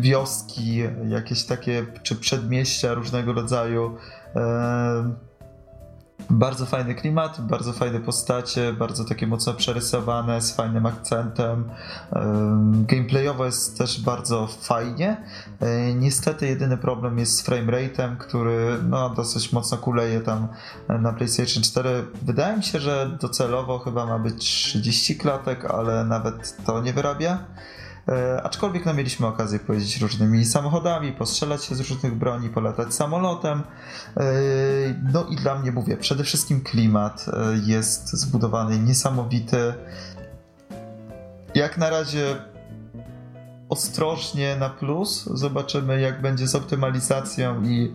wioski, jakieś takie, czy przedmieścia różnego rodzaju. Bardzo fajny klimat, bardzo fajne postacie, bardzo takie mocno przerysowane, z fajnym akcentem. Gameplayowo jest też bardzo fajnie. E, niestety jedyny problem jest z framerate'em, który no, dosyć mocno kuleje tam na PlayStation 4. Wydaje mi się, że docelowo chyba ma być 30 klatek, ale nawet to nie wyrabia. E, aczkolwiek no, mieliśmy okazję pojeździć różnymi samochodami, postrzelać się z różnych broni, polatać samolotem. E, no i dla mnie mówię, przede wszystkim klimat e, jest zbudowany niesamowity. Jak na razie ostrożnie na plus. Zobaczymy, jak będzie z optymalizacją i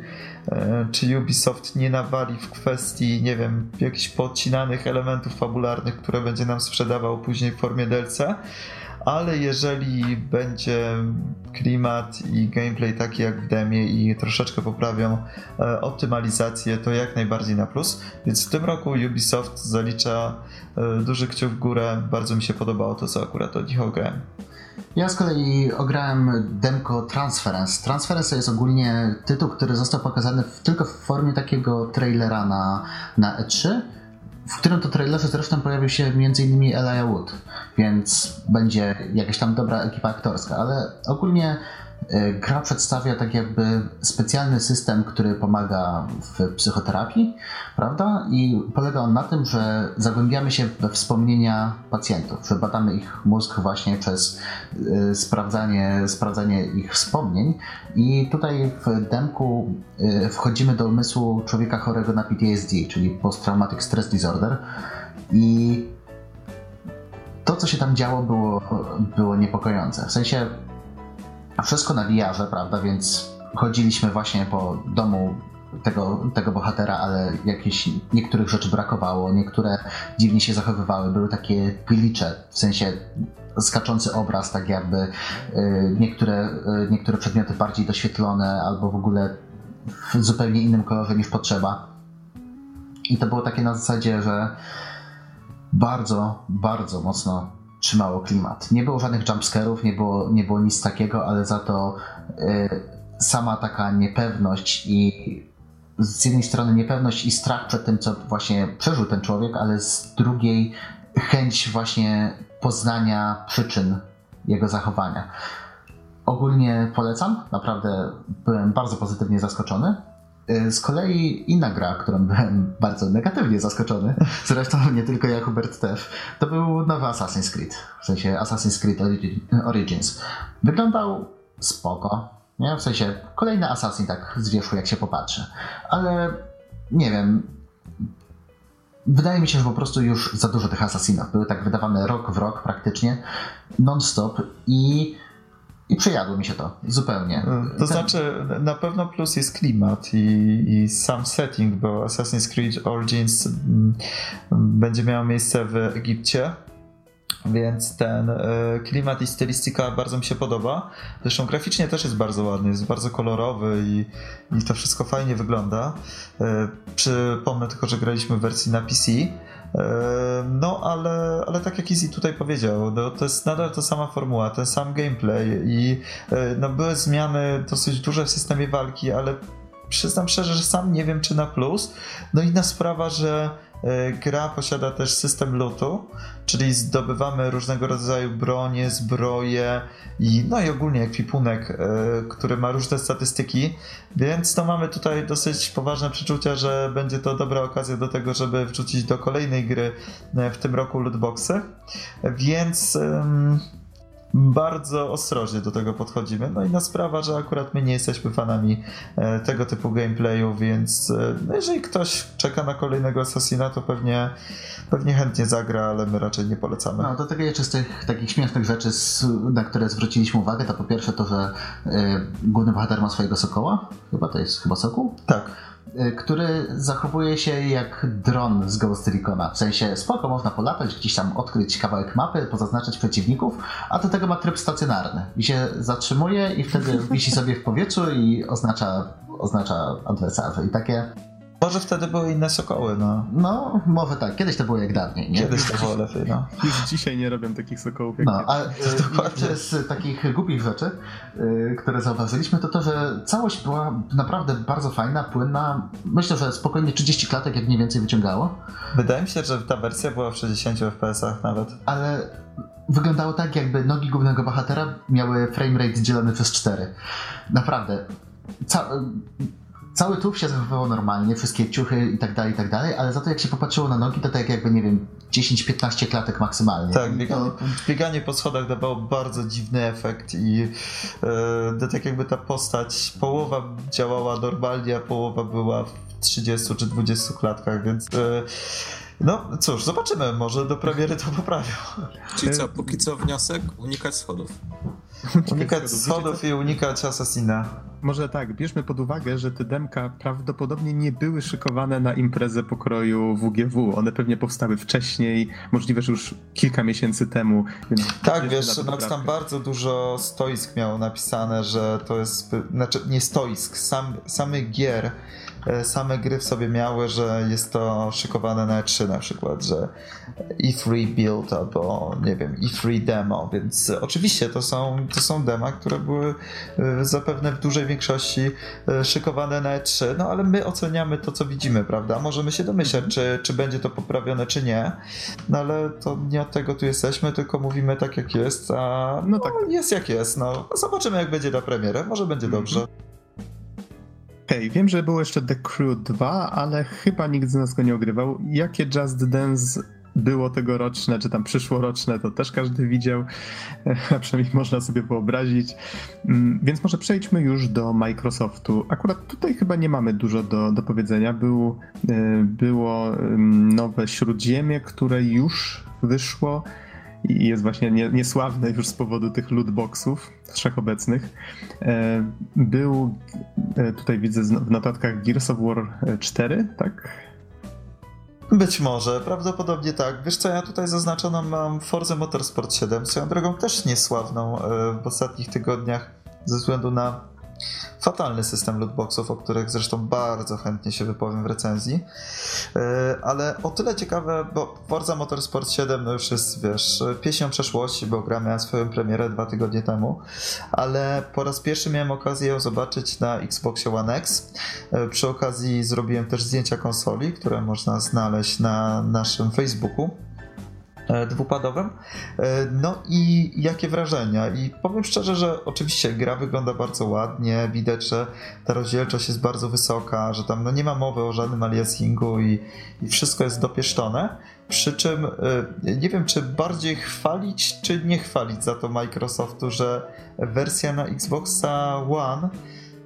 czy Ubisoft nie nawali w kwestii, nie wiem, jakichś podcinanych elementów fabularnych, które będzie nam sprzedawał później w formie DLC ale jeżeli będzie klimat i gameplay taki jak w demie i troszeczkę poprawią e, optymalizację, to jak najbardziej na plus. Więc w tym roku Ubisoft zalicza e, duży kciuk w górę. Bardzo mi się podobało to, co akurat od nich ograłem. Ja z kolei ograłem demko Transference. Transference jest ogólnie tytuł, który został pokazany w, tylko w formie takiego trailera na, na E3 w którym to trailerze zresztą pojawił się m.in. Elijah Wood, więc będzie jakaś tam dobra ekipa aktorska, ale ogólnie gra przedstawia tak jakby specjalny system, który pomaga w psychoterapii, prawda? I polega on na tym, że zagłębiamy się we wspomnienia pacjentów, że badamy ich mózg właśnie przez e, sprawdzanie, sprawdzanie ich wspomnień. I tutaj w demku e, wchodzimy do umysłu człowieka chorego na PTSD, czyli Post-Traumatic Stress Disorder. I to, co się tam działo, było, było niepokojące. W sensie wszystko na VR-ze, prawda, więc chodziliśmy właśnie po domu tego, tego bohatera, ale jakieś niektórych rzeczy brakowało, niektóre dziwnie się zachowywały, były takie glitche, w sensie skaczący obraz, tak jakby y, niektóre, y, niektóre przedmioty bardziej doświetlone albo w ogóle w zupełnie innym kolorze niż potrzeba. I to było takie na zasadzie, że bardzo, bardzo mocno trzymało klimat. Nie było żadnych jumpscarów, nie było, nie było nic takiego, ale za to y, sama taka niepewność i z jednej strony niepewność i strach przed tym, co właśnie przeżył ten człowiek, ale z drugiej chęć właśnie poznania przyczyn jego zachowania. Ogólnie polecam, naprawdę byłem bardzo pozytywnie zaskoczony. Z kolei inna gra, którą byłem bardzo negatywnie zaskoczony, zresztą nie tylko ja, Hubert też, to był nowy Assassin's Creed, w sensie Assassin's Creed Origins. Wyglądał spoko, nie? w sensie kolejny Assassin tak z wierzchu jak się popatrzy, ale nie wiem, Wydaje mi się, że po prostu już za dużo tych Assassinów. Były tak wydawane rok w rok praktycznie, non-stop i i przejadło mi się to zupełnie. To Ten... znaczy, na pewno plus jest klimat i, i, sam setting, bo Assassin's Creed Origins mm, będzie miało miejsce w Egipcie. Więc ten e, klimat i stylistyka bardzo mi się podoba. Zresztą graficznie też jest bardzo ładny, jest bardzo kolorowy i, i to wszystko fajnie wygląda. E, przypomnę tylko, że graliśmy w wersji na PC. No, ale, ale tak jak Easy tutaj powiedział, no, to jest nadal ta sama formuła, ten sam gameplay i e, no, były zmiany dosyć duże w systemie walki, ale przyznam szczerze, że sam nie wiem czy na plus. No inna sprawa, że gra posiada też system lootu, czyli zdobywamy różnego rodzaju bronie, zbroje i, no i ogólnie ekwipunek, e, który ma różne statystyki, więc to mamy tutaj dosyć poważne przeczucia, że będzie to dobra okazja do tego, żeby wrzucić do kolejnej gry e, w tym roku lootboxy, więc bardzo ostrożnie do tego podchodzimy. No i na sprawa, że akurat my nie jesteśmy fanami e, tego typu gameplayu, więc e, no jeżeli ktoś czeka na kolejnego Assassina, to pewnie, pewnie chętnie zagra, ale my raczej nie polecamy. No, do tego jeszcze z tych takich śmiesznych rzeczy, na które zwróciliśmy uwagę, to po pierwsze to, że y, główny bohater ma swojego sokoła. Chyba to jest chyba sokół? Tak. Y, który zachowuje się jak dron z Ghost Recona. W sensie spoko, można polatać, gdzieś tam odkryć kawałek mapy, pozaznaczać przeciwników, a do tego ma tryb stacjonarny. I się zatrzymuje i wtedy wisi sobie w powietrzu i oznacza, oznacza adwersarzy. I takie może wtedy były inne sokoły, no. No, może tak. Kiedyś to było jak dawniej, nie? Kiedyś to było lepiej, no. Już dzisiaj nie robią takich sokołów jak No, a dokładnie z takich głupich rzeczy, y, które zauważyliśmy, to to, że całość była naprawdę bardzo fajna, płynna. Myślę, że spokojnie 30 klatek jak mniej więcej wyciągało. Wydaje mi się, że ta wersja była w 60 FPS-ach nawet. Ale wyglądało tak, jakby nogi głównego bohatera miały framerate dzielony przez 4. Naprawdę. Ca cały trup się zachowywał normalnie, wszystkie ciuchy i tak dalej, i tak dalej, ale za to jak się popatrzyło na nogi, to tak jakby, nie wiem, 10-15 klatek maksymalnie. Tak, bieganie, to... bieganie po schodach dawało bardzo dziwny efekt i e, tak jakby ta postać, połowa działała normalnie, a połowa była w 30 czy 20 klatkach, więc e, no cóż, zobaczymy, może do premiery to poprawią. Czyli co, póki co wniosek, unikać schodów. Unikać schodów i unikać Assassina. Może tak, bierzmy pod uwagę, że te demka prawdopodobnie nie były szykowane na imprezę pokroju WGW. One pewnie powstały wcześniej, możliwe, że już kilka miesięcy temu. tak, wiesz, Nox tam bardzo dużo stoisk miało napisane, że to jest, znaczy nie stoisk, sam, samych gier same gry w sobie miały, że jest to szykowane na E3 na przykład, że E3 Build albo nie wiem, E3 Demo, więc oczywiście to są, to są dema, które były e, zapewne w dużej większości e, szykowane na E3, no ale my oceniamy to, co widzimy, prawda? Możemy się domyślać, czy, czy będzie to poprawione, czy nie, no ale to nie od tego tu jesteśmy, tylko mówimy tak, jak jest, a no, tak. No, jest jak jest, no. Zobaczymy, jak będzie na premierę, może będzie mhm. dobrze. Okej, okay, wiem, że było jeszcze The Crew 2, ale chyba nikt z nas go nie ogrywał. Jakie Just Dance było tegoroczne, czy tam przyszłoroczne, to też każdy widział, a przynajmniej można sobie wyobrazić. Mm, więc może przejdźmy już do Microsoftu. Akurat tutaj chyba nie mamy dużo do, do powiedzenia. Był, e, było nowe Śródziemie, które już wyszło i jest właśnie nie, niesławny już z powodu tych lootboxów wszechobecnych. E, był, e, tutaj widzę w notatkach Gears of War 4, tak? Być może, prawdopodobnie tak. Wiesz co, ja tutaj zaznaczoną mam Forza Motorsport 7, swoją drogą też niesławną e, w ostatnich tygodniach ze względu na fatalny system lootboxów, o których zresztą bardzo chętnie się wypowiem w recenzji. E, ale o tyle ciekawe, bo Forza Motorsport 7 no już jest, wiesz, pieśnią przeszłości, bo gra miała swoją premierę dwa tygodnie temu, ale po raz pierwszy miałem okazję ją zobaczyć na Xboxie One X. E, przy okazji zrobiłem też zdjęcia konsoli, które można znaleźć na naszym Facebooku. Dwupadowym. No i jakie wrażenia? I powiem szczerze, że oczywiście gra wygląda bardzo ładnie, widać, że ta rozdzielczość jest bardzo wysoka, że tam no nie ma mowy o żadnym aliasingu i, i wszystko jest dopieszczone. Przy czym nie wiem, czy bardziej chwalić, czy nie chwalić za to Microsoftu, że wersja na Xboxa One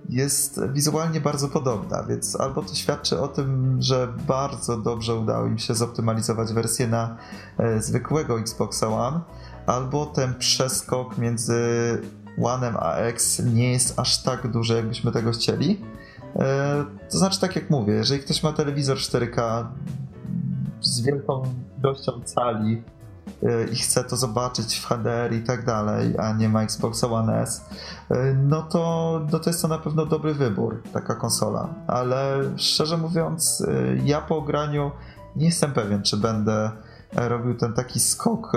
jest wizualnie bardzo podobna, więc albo to świadczy o tym, że bardzo dobrze udało im się zoptymalizować wersję na e, zwykłego Xboxa One, albo ten przeskok między One'em a X nie jest aż tak duży, jakbyśmy tego chcieli. E, to znaczy, tak jak mówię, jeżeli ktoś ma telewizor 4K z wielką ilością cali, i chce to zobaczyć w HDR i tak dalej, a nie ma Xbox One S, y, no to, no to jest to na pewno dobry wybór, taka konsola. Ale szczerze mówiąc, y, ja po graniu nie jestem pewien, czy będę robił ten taki skok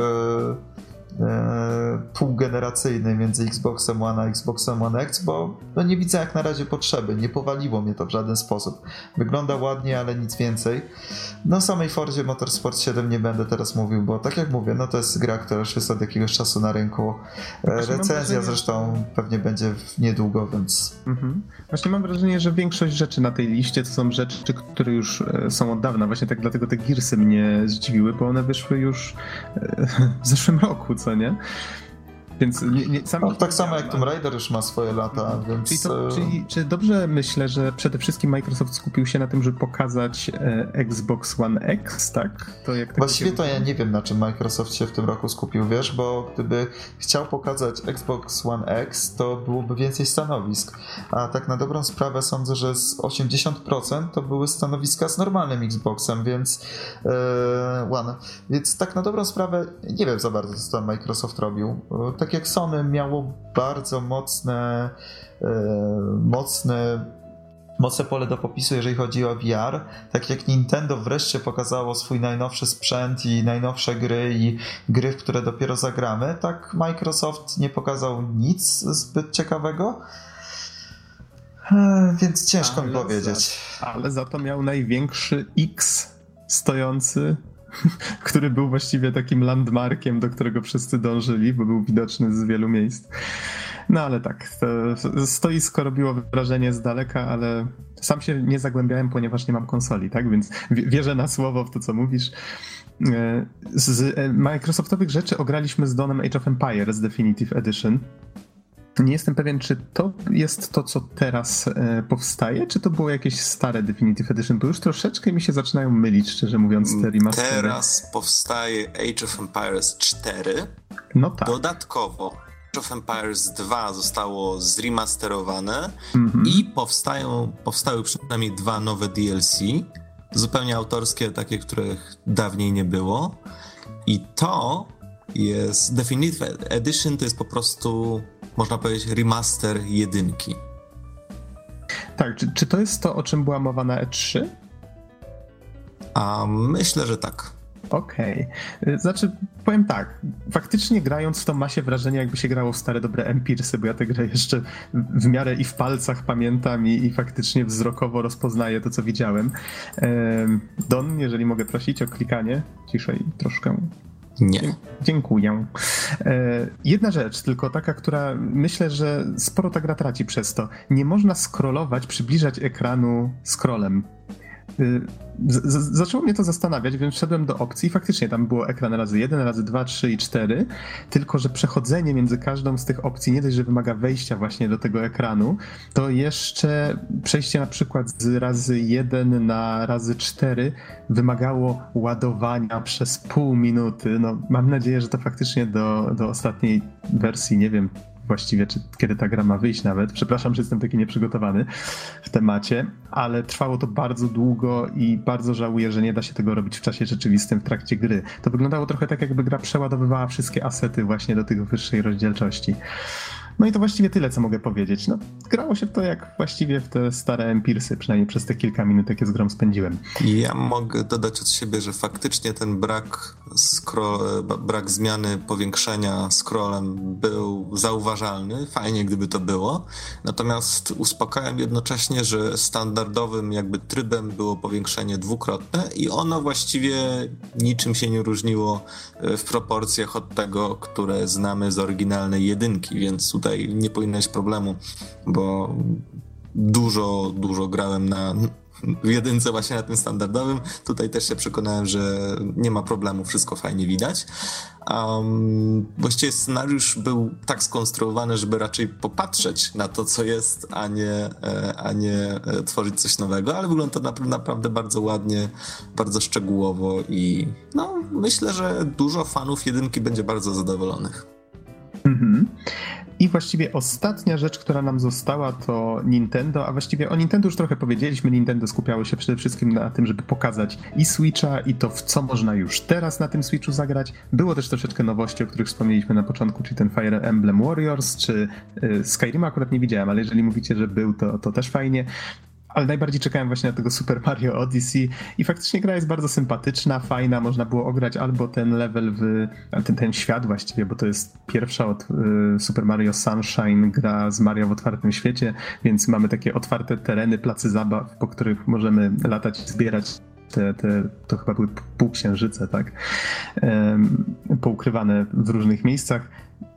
półgeneracyjny między Xboxem One a Xboxem One X, bo no nie widzę jak na razie potrzeby, nie powaliło mnie to w żaden sposób. Wygląda ładnie, ale nic więcej. No samej Fordzie Motorsport 7 nie będę teraz mówił, bo tak jak mówię, no to jest gra, która już jest od jakiegoś czasu na rynku. E, Właśnie Recenzja zresztą pewnie będzie niedługo, więc... Mhm. Właśnie mam wrażenie, że większość rzeczy na tej liście to są rzeczy, które już e, są od dawna. Właśnie tak dlatego te Gearsy mnie zdziwiły, bo one wyszły już w zeszłym roku, co nie? Więc nie, nie, no, tak samo jak Tomb Raider już ma swoje lata, mhm. więc... Czyli, to, czyli czy dobrze myślę, że przede wszystkim Microsoft skupił się na tym, żeby pokazać e, Xbox One X, tak? To jak Właściwie to ja nie wiem, na czym Microsoft się w tym roku skupił, wiesz, bo gdyby chciał pokazać Xbox One X, to byłoby więcej stanowisk, a tak na dobrą sprawę sądzę, że z 80% to były stanowiska z normalnym Xboxem, więc e, One. Więc tak na dobrą sprawę nie wiem za bardzo, co tam Microsoft robił. Tak tak jak Sony miało bardzo mocne, e, mocne mocne pole do popisu, jeżeli chodzi o VR. Tak jak Nintendo wreszcie pokazało swój najnowszy sprzęt i najnowsze gry i gry, w które dopiero zagramy, tak Microsoft nie pokazał nic zbyt ciekawego. E, więc ciężko ale mi powiedzieć. Za, ale za to miał największy X stojący który był właściwie takim landmarkiem, do którego wszyscy dążyli, bo był widoczny z wielu miejsc. No ale tak, stoisko robiło wrażenie z daleka, ale sam się nie zagłębiałem, ponieważ nie mam konsoli, tak? Więc wierzę na słowo w to, co mówisz. E, z e, Microsoftowych rzeczy ograliśmy z Donem Age of Empires Definitive Edition. Nie jestem pewien, czy to jest to, co teraz e, powstaje, czy to było jakieś stare Definitive Edition, bo już troszeczkę mi się zaczynają mylić, szczerze mówiąc, te remastery. Teraz powstaje Age of Empires 4. No tak. Dodatkowo Age of Empires 2 zostało zremasterowane mm-hmm. i powstają, powstały przynajmniej dwa nowe DLC, zupełnie autorskie, takie, których dawniej nie było. I to jest Definitive Edition, to jest po prostu można powiedzieć, remaster jedynki. Tak, czy, czy to jest to, o czym była mowa na E3? A myślę, że tak. Okej. Okay. Znaczy, powiem tak, faktycznie grając to ma się wrażenie, jakby się grało w stare dobre Empirsy, bo ja tę grę jeszcze w miarę i w palcach pamiętam i, i faktycznie wzrokowo rozpoznaję to, co widziałem. Don, jeżeli mogę prosić o klikanie ciszej troszkę. Nie. Dziękuję. E, jedna rzecz, tylko taka, która myślę, że sporo ta gra traci przez to. Nie można scrollować, przybliżać ekranu scrollem. Y, zaczęło mnie to zastanawiać, więc wszedłem do opcji i faktycznie tam było ekran razy 1, razy 2, 3 i 4, tylko że przechodzenie między każdą z tych opcji nie dość, że wymaga wejścia właśnie do tego ekranu, to jeszcze przejście na przykład z razy 1 na razy 4 wymagało ładowania przez pół minuty. No, mam nadzieję, że to faktycznie do, do ostatniej wersji, nie wiem, właściwie, czy kiedy ta gra ma wyjść nawet. Przepraszam, że jestem taki nieprzygotowany w temacie, ale trwało to bardzo długo i bardzo żałuję, że nie da się tego robić w czasie rzeczywistym w trakcie gry. To wyglądało trochę tak, jakby gra przeładowywała wszystkie asety właśnie do tych wyższej rozdzielczości. No i to właściwie tyle, co mogę powiedzieć. No, grało się to jak właściwie w te stare Empirsy, przynajmniej przez te kilka minut, jakie z grą spędziłem. Ja mogę dodać od siebie, że faktycznie ten brak, brak zmiany powiększenia scrollem był zauważalny. Fajnie, gdyby to było. Natomiast uspokajam jednocześnie, że standardowym jakby trybem było powiększenie dwukrotne i ono właściwie niczym się nie różniło e, w proporcjach od tego, które znamy z oryginalnej jedynki, więc tutaj nie powinno być problemu, bo dużo, dużo grałem na w jedynce właśnie na tym standardowym. Tutaj też się przekonałem, że nie ma problemu, wszystko fajnie widać. Um, właściwie scenariusz był tak skonstruowany, żeby raczej popatrzeć na to, co jest, a nie, e, a nie e, tworzyć coś nowego, ale wygląda to naprawdę bardzo ładnie, bardzo szczegółowo i no, myślę, że dużo fanów jedynki będzie bardzo zadowolonych. Mhm. I właściwie ostatnia rzecz, która nam została, to Nintendo, a właściwie o Nintendo już trochę powiedzieliśmy. Nintendo skupiało się przede wszystkim na tym, żeby pokazać i Switcha, i to, w co można już teraz na tym Switchu zagrać. Było też troszeczkę nowości, o których wspomnieliśmy na początku, czyli ten Fire Emblem Warriors, czy y, Skyrim akurat nie widziałem, ale jeżeli mówicie, że był, to, to też fajnie ale najbardziej czekałem właśnie na tego Super Mario Odyssey i faktycznie gra jest bardzo sympatyczna, fajna, można było ograć albo ten level w, ten, ten świat właściwie, bo to jest pierwsza od y, Super Mario Sunshine gra z Mario w otwartym świecie, więc mamy takie otwarte tereny, placy zabaw, po których możemy latać zbierać te, te, to chyba były półksiężyce, tak? Um, poukrywane w różnych miejscach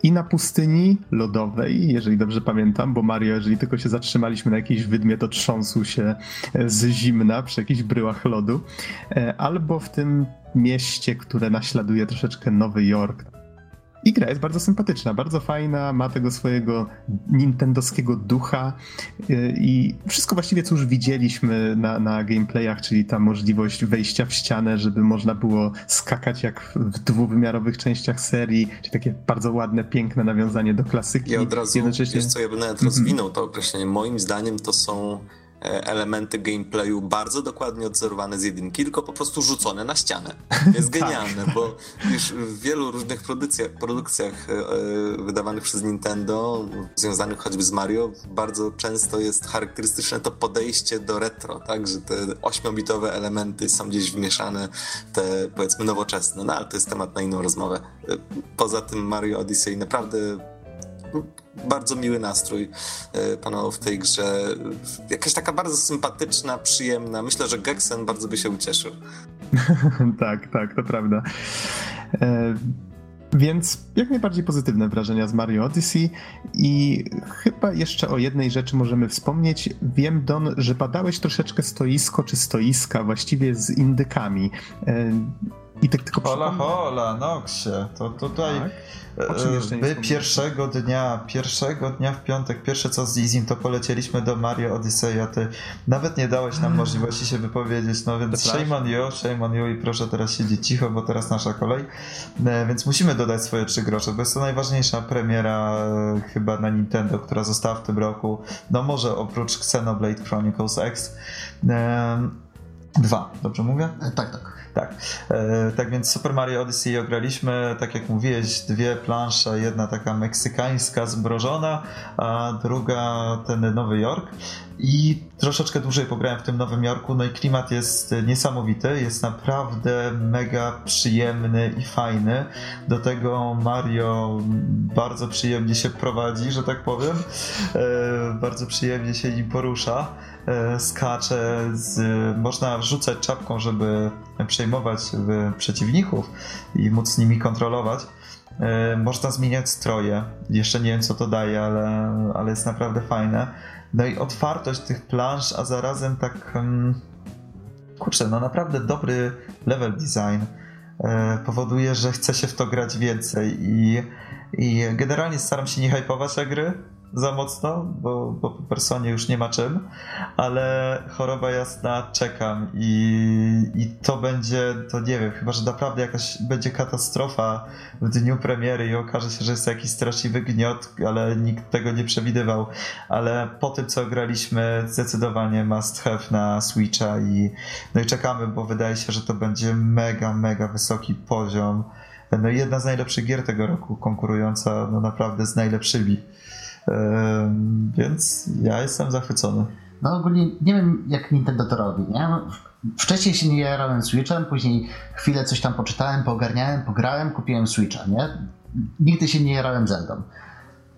i na pustyni lodowej, jeżeli dobrze pamiętam, bo Mario, jeżeli tylko się zatrzymaliśmy na jakiejś wydmie, to trząsł się z zimna przy jakichś bryłach lodu, e, albo w tym mieście, które naśladuje troszeczkę Nowy Jork, i gra jest bardzo sympatyczna, bardzo fajna, ma tego swojego nintendowskiego ducha y, i wszystko właściwie, co już widzieliśmy na, na gameplayach, czyli ta możliwość wejścia w ścianę, żeby można było skakać jak w dwuwymiarowych częściach serii, czyli takie bardzo ładne, piękne nawiązanie do klasyki. Ja od razu, Jednocześnie... wiesz co, ja bym nawet rozwinął to określenie. Moim zdaniem to są elementy gameplayu bardzo dokładnie odzorowane z jedynki, tylko po prostu rzucone na ścianę. Jest tak. genialne, bo już w wielu różnych produkcjach, produkcjach e, wydawanych przez Nintendo, związanych choćby z Mario, bardzo często jest charakterystyczne to podejście do retro, tak, że te ośmiobitowe elementy są gdzieś wmieszane, te powiedzmy nowoczesne, no ale to jest temat na inną rozmowę. E, poza tym Mario Odyssey naprawdę bardzo miły nastrój e, panował w tej grze. Jakaś taka bardzo sympatyczna, przyjemna. Myślę, że Gexen bardzo by się ucieszył. tak, tak, to prawda. E, więc jak najbardziej pozytywne wrażenia z Mario Odyssey i chyba jeszcze o jednej rzeczy możemy wspomnieć. Wiem, Don, że badałeś troszeczkę stoisko czy stoiska właściwie z indykami. E, I tak tylko Hola, hola, Noxie, to tutaj... Tak? My pierwszego dnia, pierwszego dnia w piątek, pierwsze co z Izim, to polecieliśmy do Mario Odyssey, a ty nawet nie dałeś nam możliwości się wypowiedzieć, no więc shame on you, shame on you i proszę teraz siedzieć cicho, bo teraz nasza kolej. E, więc musimy dodać swoje trzy grosze, bo jest to najważniejsza premiera e, chyba na Nintendo, która została w tym roku, no może oprócz Xenoblade Chronicles X. E, dwa, dobrze mówię? Tak, tak. Tak. E, tak więc Super Mario Odyssey ograliśmy, tak jak mówiłeś, dwie plansze, jedna taka meksykańska zmrożona, a druga ten Nowy Jork. I troszeczkę dłużej pograłem w tym Nowym Jorku, no i klimat jest niesamowity, jest naprawdę mega przyjemny i fajny. Do tego Mario bardzo przyjemnie się prowadzi, że tak powiem. E, bardzo przyjemnie się nim porusza. E, skacze, z, można rzucać czapką, żeby przejmować przeciwników i móc nimi kontrolować. E, można zmieniać stroje. Jeszcze nie wiem, co to daje, ale, ale jest naprawdę fajne. No i otwartość tych plansz, a zarazem tak. Um, kurczę, no naprawdę dobry level design e, powoduje, że chce się w to grać więcej i, i generalnie staram się nie hypować te gry, za mocno, bo, bo po personie już nie ma czym, ale choroba jasna czekam i, i to będzie, to nie wiem, chyba, że naprawdę jakaś będzie katastrofa w dniu premiery i okaże się, że jest jakiś straszliwy gniot, ale nikt tego nie przewidywał, ale po tym, co graliśmy, zdecydowanie must have na Switcha i no i czekamy, bo wydaje się, że to będzie mega, mega wysoki poziom. No jedna z najlepszych gier tego roku, konkurująca no naprawdę z najlepszymi. Więc ja jestem zachwycony. No ogólnie nie wiem, jak Nintendo to robi, nie? Wcześniej się nie jarałem Switchem, później chwilę coś tam poczytałem, poogarniałem, pograłem, kupiłem Switcha, nie? Nigdy się nie jarałem Zeldą.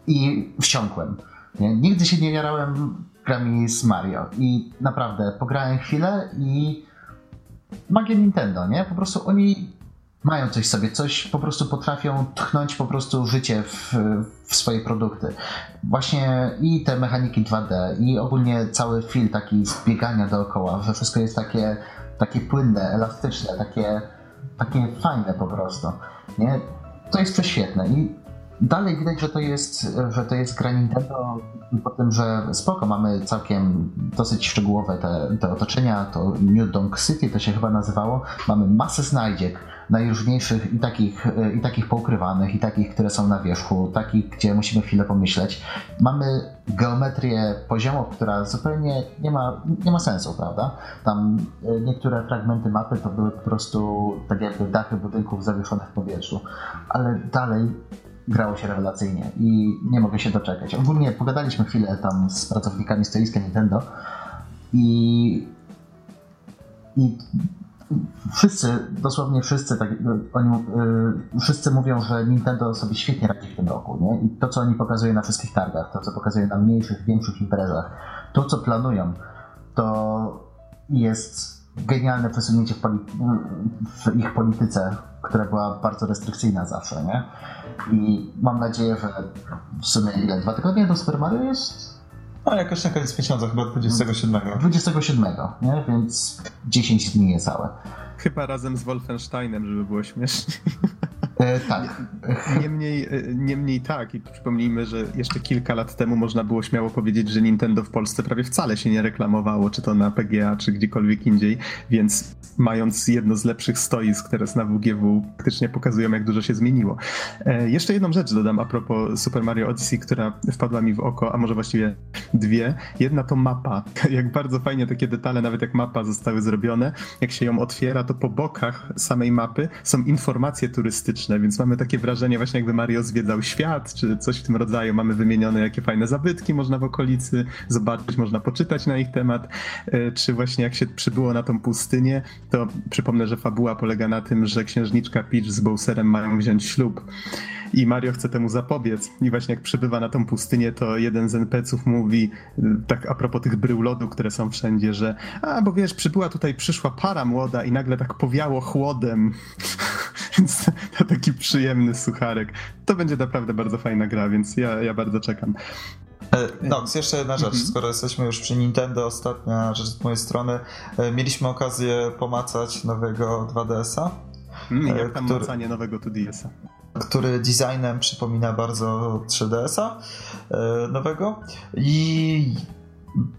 I wsiąkłem. Nie? Nigdy się nie jarałem grami z Mario. I naprawdę, pograłem chwilę i magia Nintendo, nie? Po prostu oni mają coś sobie, coś po prostu potrafią tchnąć po prostu życie w, w swoje produkty. Właśnie i te mechaniki 2D, i ogólnie cały film taki z biegania dookoła, że wszystko jest takie, takie płynne, elastyczne, takie, takie fajne po prostu. Nie? To jest prześwietne i dalej widać, że to jest, że to jest gra Nintendo po tym, że spoko, mamy całkiem dosyć szczegółowe te, te otoczenia, to New Donk City to się chyba nazywało, mamy masę znajdziek, najróżniejszych i takich, i takich poukrywanych, i takich, które są na wierzchu, takich, gdzie musimy chwilę pomyśleć. Mamy geometrię poziomów, która zupełnie nie ma, nie ma sensu, prawda? Tam e, niektóre fragmenty mapy to były po prostu tak jakby dachy budynków zawieszone w powietrzu, ale dalej grało się rewelacyjnie i nie mogę się doczekać. Ogólnie pogadaliśmy chwilę tam z pracownikami stoiska Nintendo i, i wszyscy, dosłownie wszyscy, tak, oni, yy, wszyscy mówią, że Nintendo sobie świetnie radzi w tym roku. Nie? I to, co oni pokazują na wszystkich targach, to, co pokazują na mniejszych, większych imprezach, to, co planują, to jest genialne przesunięcie w, w, ich polityce, która była bardzo restrykcyjna zawsze, nie? I mam nadzieję, że w sumie ile? Dwa tygodnie do Super Mario jest? No jakoś na koniec miesiąca, chyba 27. 27, nie? Więc 10 dni niecałe. Chyba razem z Wolfensteinem, żeby było śmiesznie. E, tak. Niemniej, e, niemniej tak, i przypomnijmy, że jeszcze kilka lat temu można było śmiało powiedzieć, że Nintendo w Polsce prawie wcale się nie reklamowało, czy to na PGA, czy gdziekolwiek indziej, więc mając jedno z lepszych stoisk teraz na WGW, praktycznie pokazują, jak dużo się zmieniło. E, jeszcze jedną rzecz dodam a propos Super Mario Odyssey, która wpadła mi w oko, a może właściwie dwie. Jedna to mapa. Jak bardzo fajnie takie detale, nawet jak mapa zostały zrobione, jak się ją otwiera, to po bokach samej mapy są informacje turystyczne, więc mamy takie wrażenie właśnie jakby Mario zwiedzał świat, czy coś w tym rodzaju. Mamy wymienione, jakie fajne zabytki można w okolicy zobaczyć, można poczytać na ich temat, e, czy właśnie jak się przybyło na tą pustynię, to przypomnę, że fabuła polega na tym, że księżniczka Peach z Bowserem mają wziąć ślub i Mario chce temu zapobiec. I właśnie jak przybywa na tą pustynię, to jeden z NPC-ów mówi, y, tak a propos tych brył lodu, które są wszędzie, że a, bo wiesz, przybyła tutaj, przyszła para młoda i nagle tak powiało chłodem. więc to taki przyjemny sucharek. To będzie naprawdę bardzo fajna gra, więc ja, ja bardzo czekam. E, Nox, jeszcze jedna rzecz, mhm. skoro jesteśmy już przy Nintendo, ostatnia rzecz z mojej strony. E, mieliśmy okazję pomacać nowego 2DS-a. Mm, jak tam który... macanie nowego 2DS-a? Który designem przypomina bardzo 3DS-a e, nowego i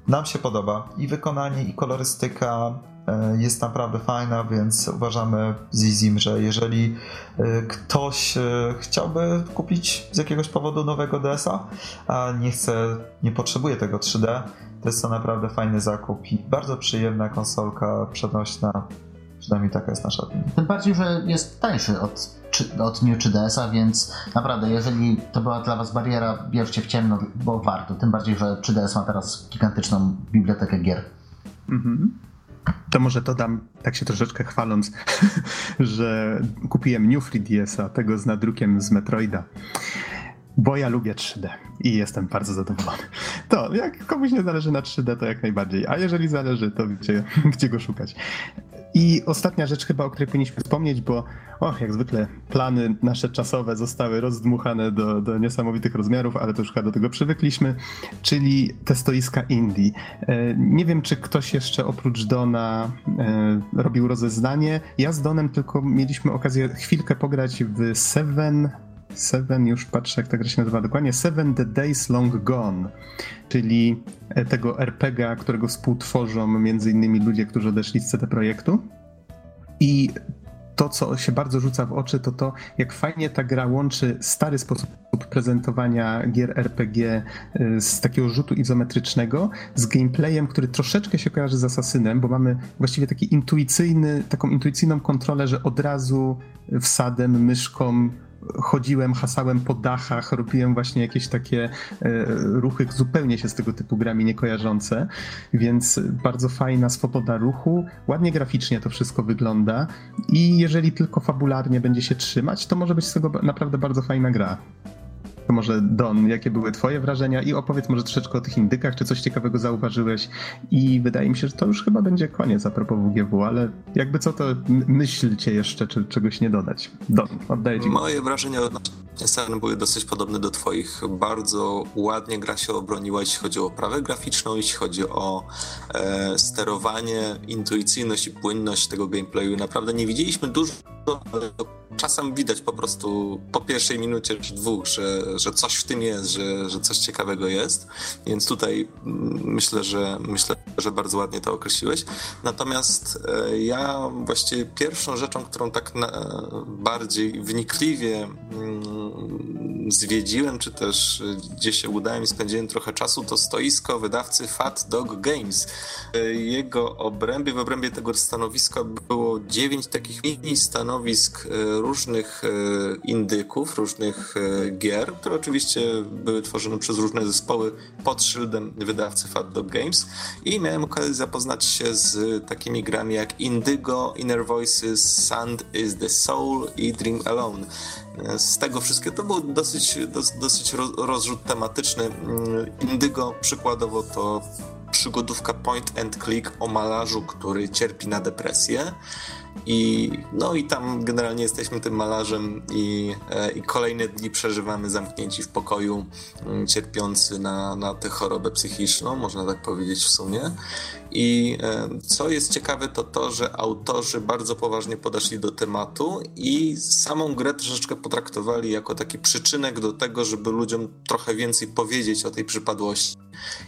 nam się podoba i wykonanie i kolorystyka e, jest naprawdę fajna, więc uważamy z Izim, że jeżeli e, ktoś chciałby kupić z jakiegoś powodu nowego DS-a, a nie chce, nie potrzebuje tego 3D, to jest to naprawdę fajny zakup i bardzo przyjemna konsolka przenośna. Przynajmniej taka jest nasza opinia. Tym bardziej, że jest tańszy od od New 3DS-a, więc naprawdę, jeżeli to była dla Was bariera, bierzcie w ciemno, bo warto. Tym bardziej, że 3DS ma teraz gigantyczną bibliotekę gier. Mhm. To może to dam, tak się troszeczkę chwaląc, że kupiłem New 3DS-a, tego z nadrukiem z Metroida. Bo ja lubię 3D i jestem bardzo zadowolony. To, jak komuś nie zależy na 3D, to jak najbardziej. A jeżeli zależy, to wiecie, gdzie go szukać. I ostatnia rzecz chyba, o której powinniśmy wspomnieć, bo och, jak zwykle plany nasze czasowe zostały rozdmuchane do, do niesamowitych rozmiarów, ale to już chyba do tego przywykliśmy, czyli te stoiska Indii. E, nie wiem, czy ktoś jeszcze oprócz Dona e, robił rozeznanie. Ja z Donem tylko mieliśmy okazję chwilkę pograć w Seven Seven, już patrzę jak ta gra się nazywa dokładnie, Seven the Days Long Gone, czyli e, tego RPGa, którego współtworzą między innymi ludzie, którzy odeszli z CD Projektu. I to, co się bardzo rzuca w oczy, to to, jak fajnie ta gra łączy stary sposób prezentowania gier RPG e, z takiego rzutu izometrycznego z gameplayem, który troszeczkę się kojarzy z Asasynem, bo mamy właściwie taki intuicyjny, taką intuicyjną kontrolę, że od razu wsadem, myszką chodziłem, hasałem po dachach, robiłem właśnie jakieś takie e, ruchy zupełnie się z tego typu grami nie kojarzące, więc bardzo fajna swoboda ruchu, ładnie graficznie to wszystko wygląda i jeżeli tylko fabularnie będzie się trzymać, to może być z tego naprawdę bardzo fajna gra. To może Don, jakie były twoje wrażenia i opowiedz może troszeczkę o tych indykach, czy coś ciekawego zauważyłeś i wydaje mi się, że to już chyba będzie koniec a propos WGW, ale jakby co to myślcie jeszcze, czy czegoś nie dodać. Don, oddaję ci. Moje wrażenia odnośnie były dosyć podobne do twoich. Bardzo ładnie gra się obroniła, jeśli chodzi o oprawę graficzną, jeśli chodzi o e, sterowanie, intuicyjność i płynność tego gameplayu. Naprawdę nie widzieliśmy dużo, ale czasem widać po prostu po pierwszej minucie czy dwóch, że, że coś w tym jest, że, że coś ciekawego jest. Więc tutaj mm, myślę, że myślę, że bardzo ładnie to określiłeś. Natomiast e, ja właściwie pierwszą rzeczą, którą tak na, bardziej wnikliwie mm, zwiedziłem, czy też gdzie się udałem i spędziłem trochę czasu, to stoisko wydawcy Fat Dog Games. E, jego obrębie, w obrębie tego stanowiska było dziewięć takich mini stanowisk e, różnych e, indyków, różnych e, gier, które oczywiście były tworzone przez różne zespoły pod szyldem wydawcy Fat Dog Games i miałem okazję zapoznać się z takimi grami jak Indigo, Inner Voices, Sand is the Soul i Dream Alone. Z tego wszystkiego to był dosyć, dosyć rozrzut tematyczny. Mm, Indigo przykładowo to przygodówka point and click o malarzu, który cierpi na depresję. I, no i tam generalnie jesteśmy tym malarzem i, e, i kolejne dni przeżywamy zamknięci w pokoju, mm, cierpiący na, na tę chorobę psychiczną, można tak powiedzieć w sumie. I e, co jest ciekawe, to to, że autorzy bardzo poważnie podeszli do tematu i samą grę troszeczkę potraktowali jako taki przyczynek do tego, żeby ludziom trochę więcej powiedzieć o tej przypadłości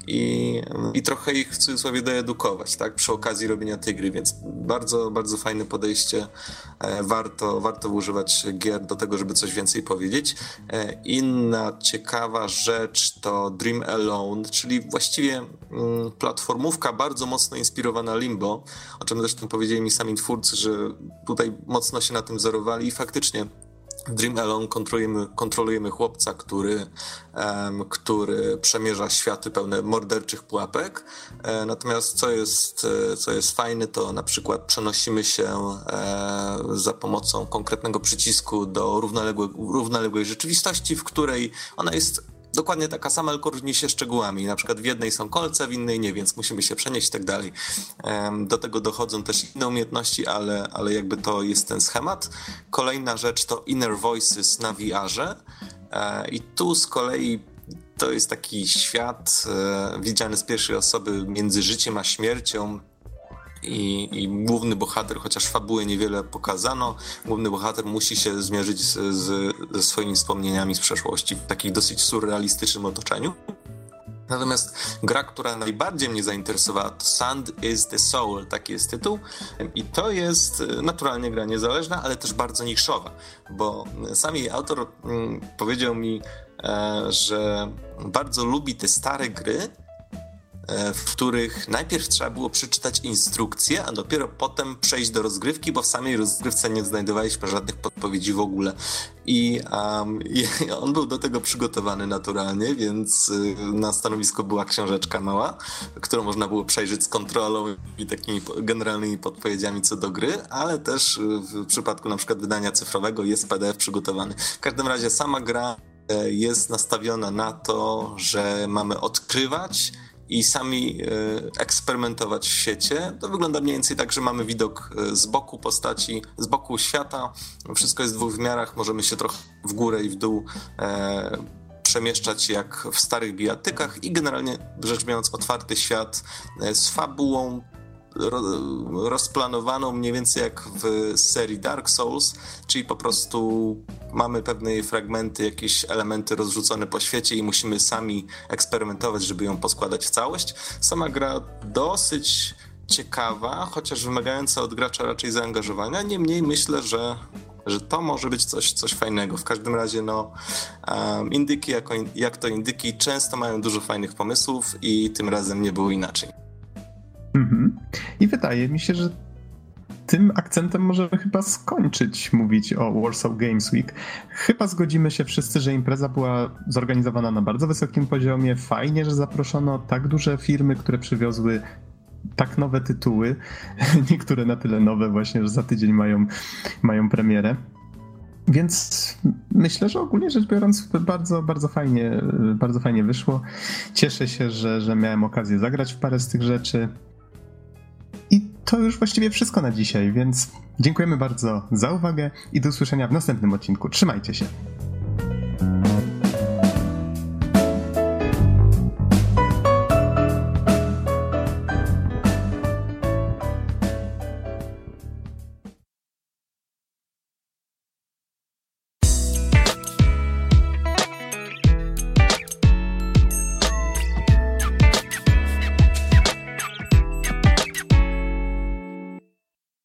i, i trochę ich w cudzysłowie doedukować, tak, przy okazji robienia tej gry, więc bardzo, bardzo fajne podejście. E, warto, warto używać gier do tego, żeby coś więcej powiedzieć. E, inna ciekawa rzecz to Dream Alone, czyli właściwie mm, platformówka bardzo mocno inspirowana Limbo, o czym zresztą powiedzieli mi sami twórcy, że tutaj mocno się na tym wzorowali i faktycznie Dream Alone kontrolujemy, kontrolujemy chłopca, który, um, który przemierza światy pełne morderczych pułapek. E, natomiast co jest, e, co jest fajne, to na przykład przenosimy się e, za pomocą konkretnego przycisku do równoległej, równoległej rzeczywistości, w której ona jest dokładnie taka sama, tylko różni się szczegółami. Na przykład w jednej są kolce, w innej nie, więc musimy się przenieść i tak dalej. Do tego dochodzą też inne umiejętności, ale, ale jakby to jest ten schemat. Kolejna rzecz to Inner Voices na VR-ze e, i tu z kolei to jest taki świat e, widziany z pierwszej osoby między życiem a śmiercią, i, i główny bohater, chociaż fabuły niewiele pokazano, główny bohater musi się zmierzyć z, z, ze swoimi wspomnieniami z przeszłości w takim dosyć surrealistycznym otoczeniu. Natomiast gra, która najbardziej mnie zainteresowała, to Sand is the Soul, taki jest tytuł. I to jest e, naturalnie gra niezależna, ale też bardzo niszowa, bo sam jej autor mm, powiedział mi, e, że bardzo lubi te stare gry, w których najpierw trzeba było przeczytać instrukcję, a dopiero potem przejść do rozgrywki, bo w samej rozgrywce nie znajdowaliśmy żadnych podpowiedzi w ogóle. I, um, i on był do tego przygotowany naturalnie, więc y, na stanowisku była książeczka mała, którą można było przejrzeć z kontrolą i takimi generalnymi podpowiedziami co do gry, ale też w przypadku na przykład wydania cyfrowego jest PDF przygotowany. W każdym razie sama gra e, jest nastawiona na to, że mamy odkrywać i sami e, eksperymentować w świecie. To wygląda mniej więcej tak, że mamy widok e, z boku postaci, z boku świata. Wszystko jest w dwóch wymiarach, możemy się trochę w górę i w dół e, przemieszczać jak w starych bijatykach i generalnie rzecz biorąc otwarty świat z fabułą rozplanowaną mniej więcej jak w serii Dark Souls, czyli po prostu mamy pewne fragmenty, jakieś elementy rozrzucone po świecie i musimy sami eksperymentować, żeby ją poskładać w całość. Sama gra dosyć ciekawa, chociaż wymagająca od gracza raczej zaangażowania. Niemniej myślę, że, że to może być coś, coś fajnego. W każdym razie, no, um, indyki, jako, jak to indyki, często mają dużo fajnych pomysłów i tym razem nie było inaczej. Mhm. I wydaje mi się, że tym akcentem możemy chyba skończyć mówić o Warsaw Games Week. Chyba zgodzimy się wszyscy, że impreza była zorganizowana na bardzo wysokim poziomie. Fajnie, że zaproszono tak duże firmy, które przywiozły tak nowe tytuły. Niektóre na tyle nowe właśnie, że za tydzień mają, mają premierę. Więc myślę, że ogólnie rzecz biorąc bardzo, bardzo fajnie, bardzo fajnie wyszło. Cieszę się, że, że miałem okazję zagrać w parę z tych rzeczy. To już właściwie wszystko na dzisiaj, więc dziękujemy bardzo za uwagę i do usłyszenia w następnym odcinku. Trzymajcie się.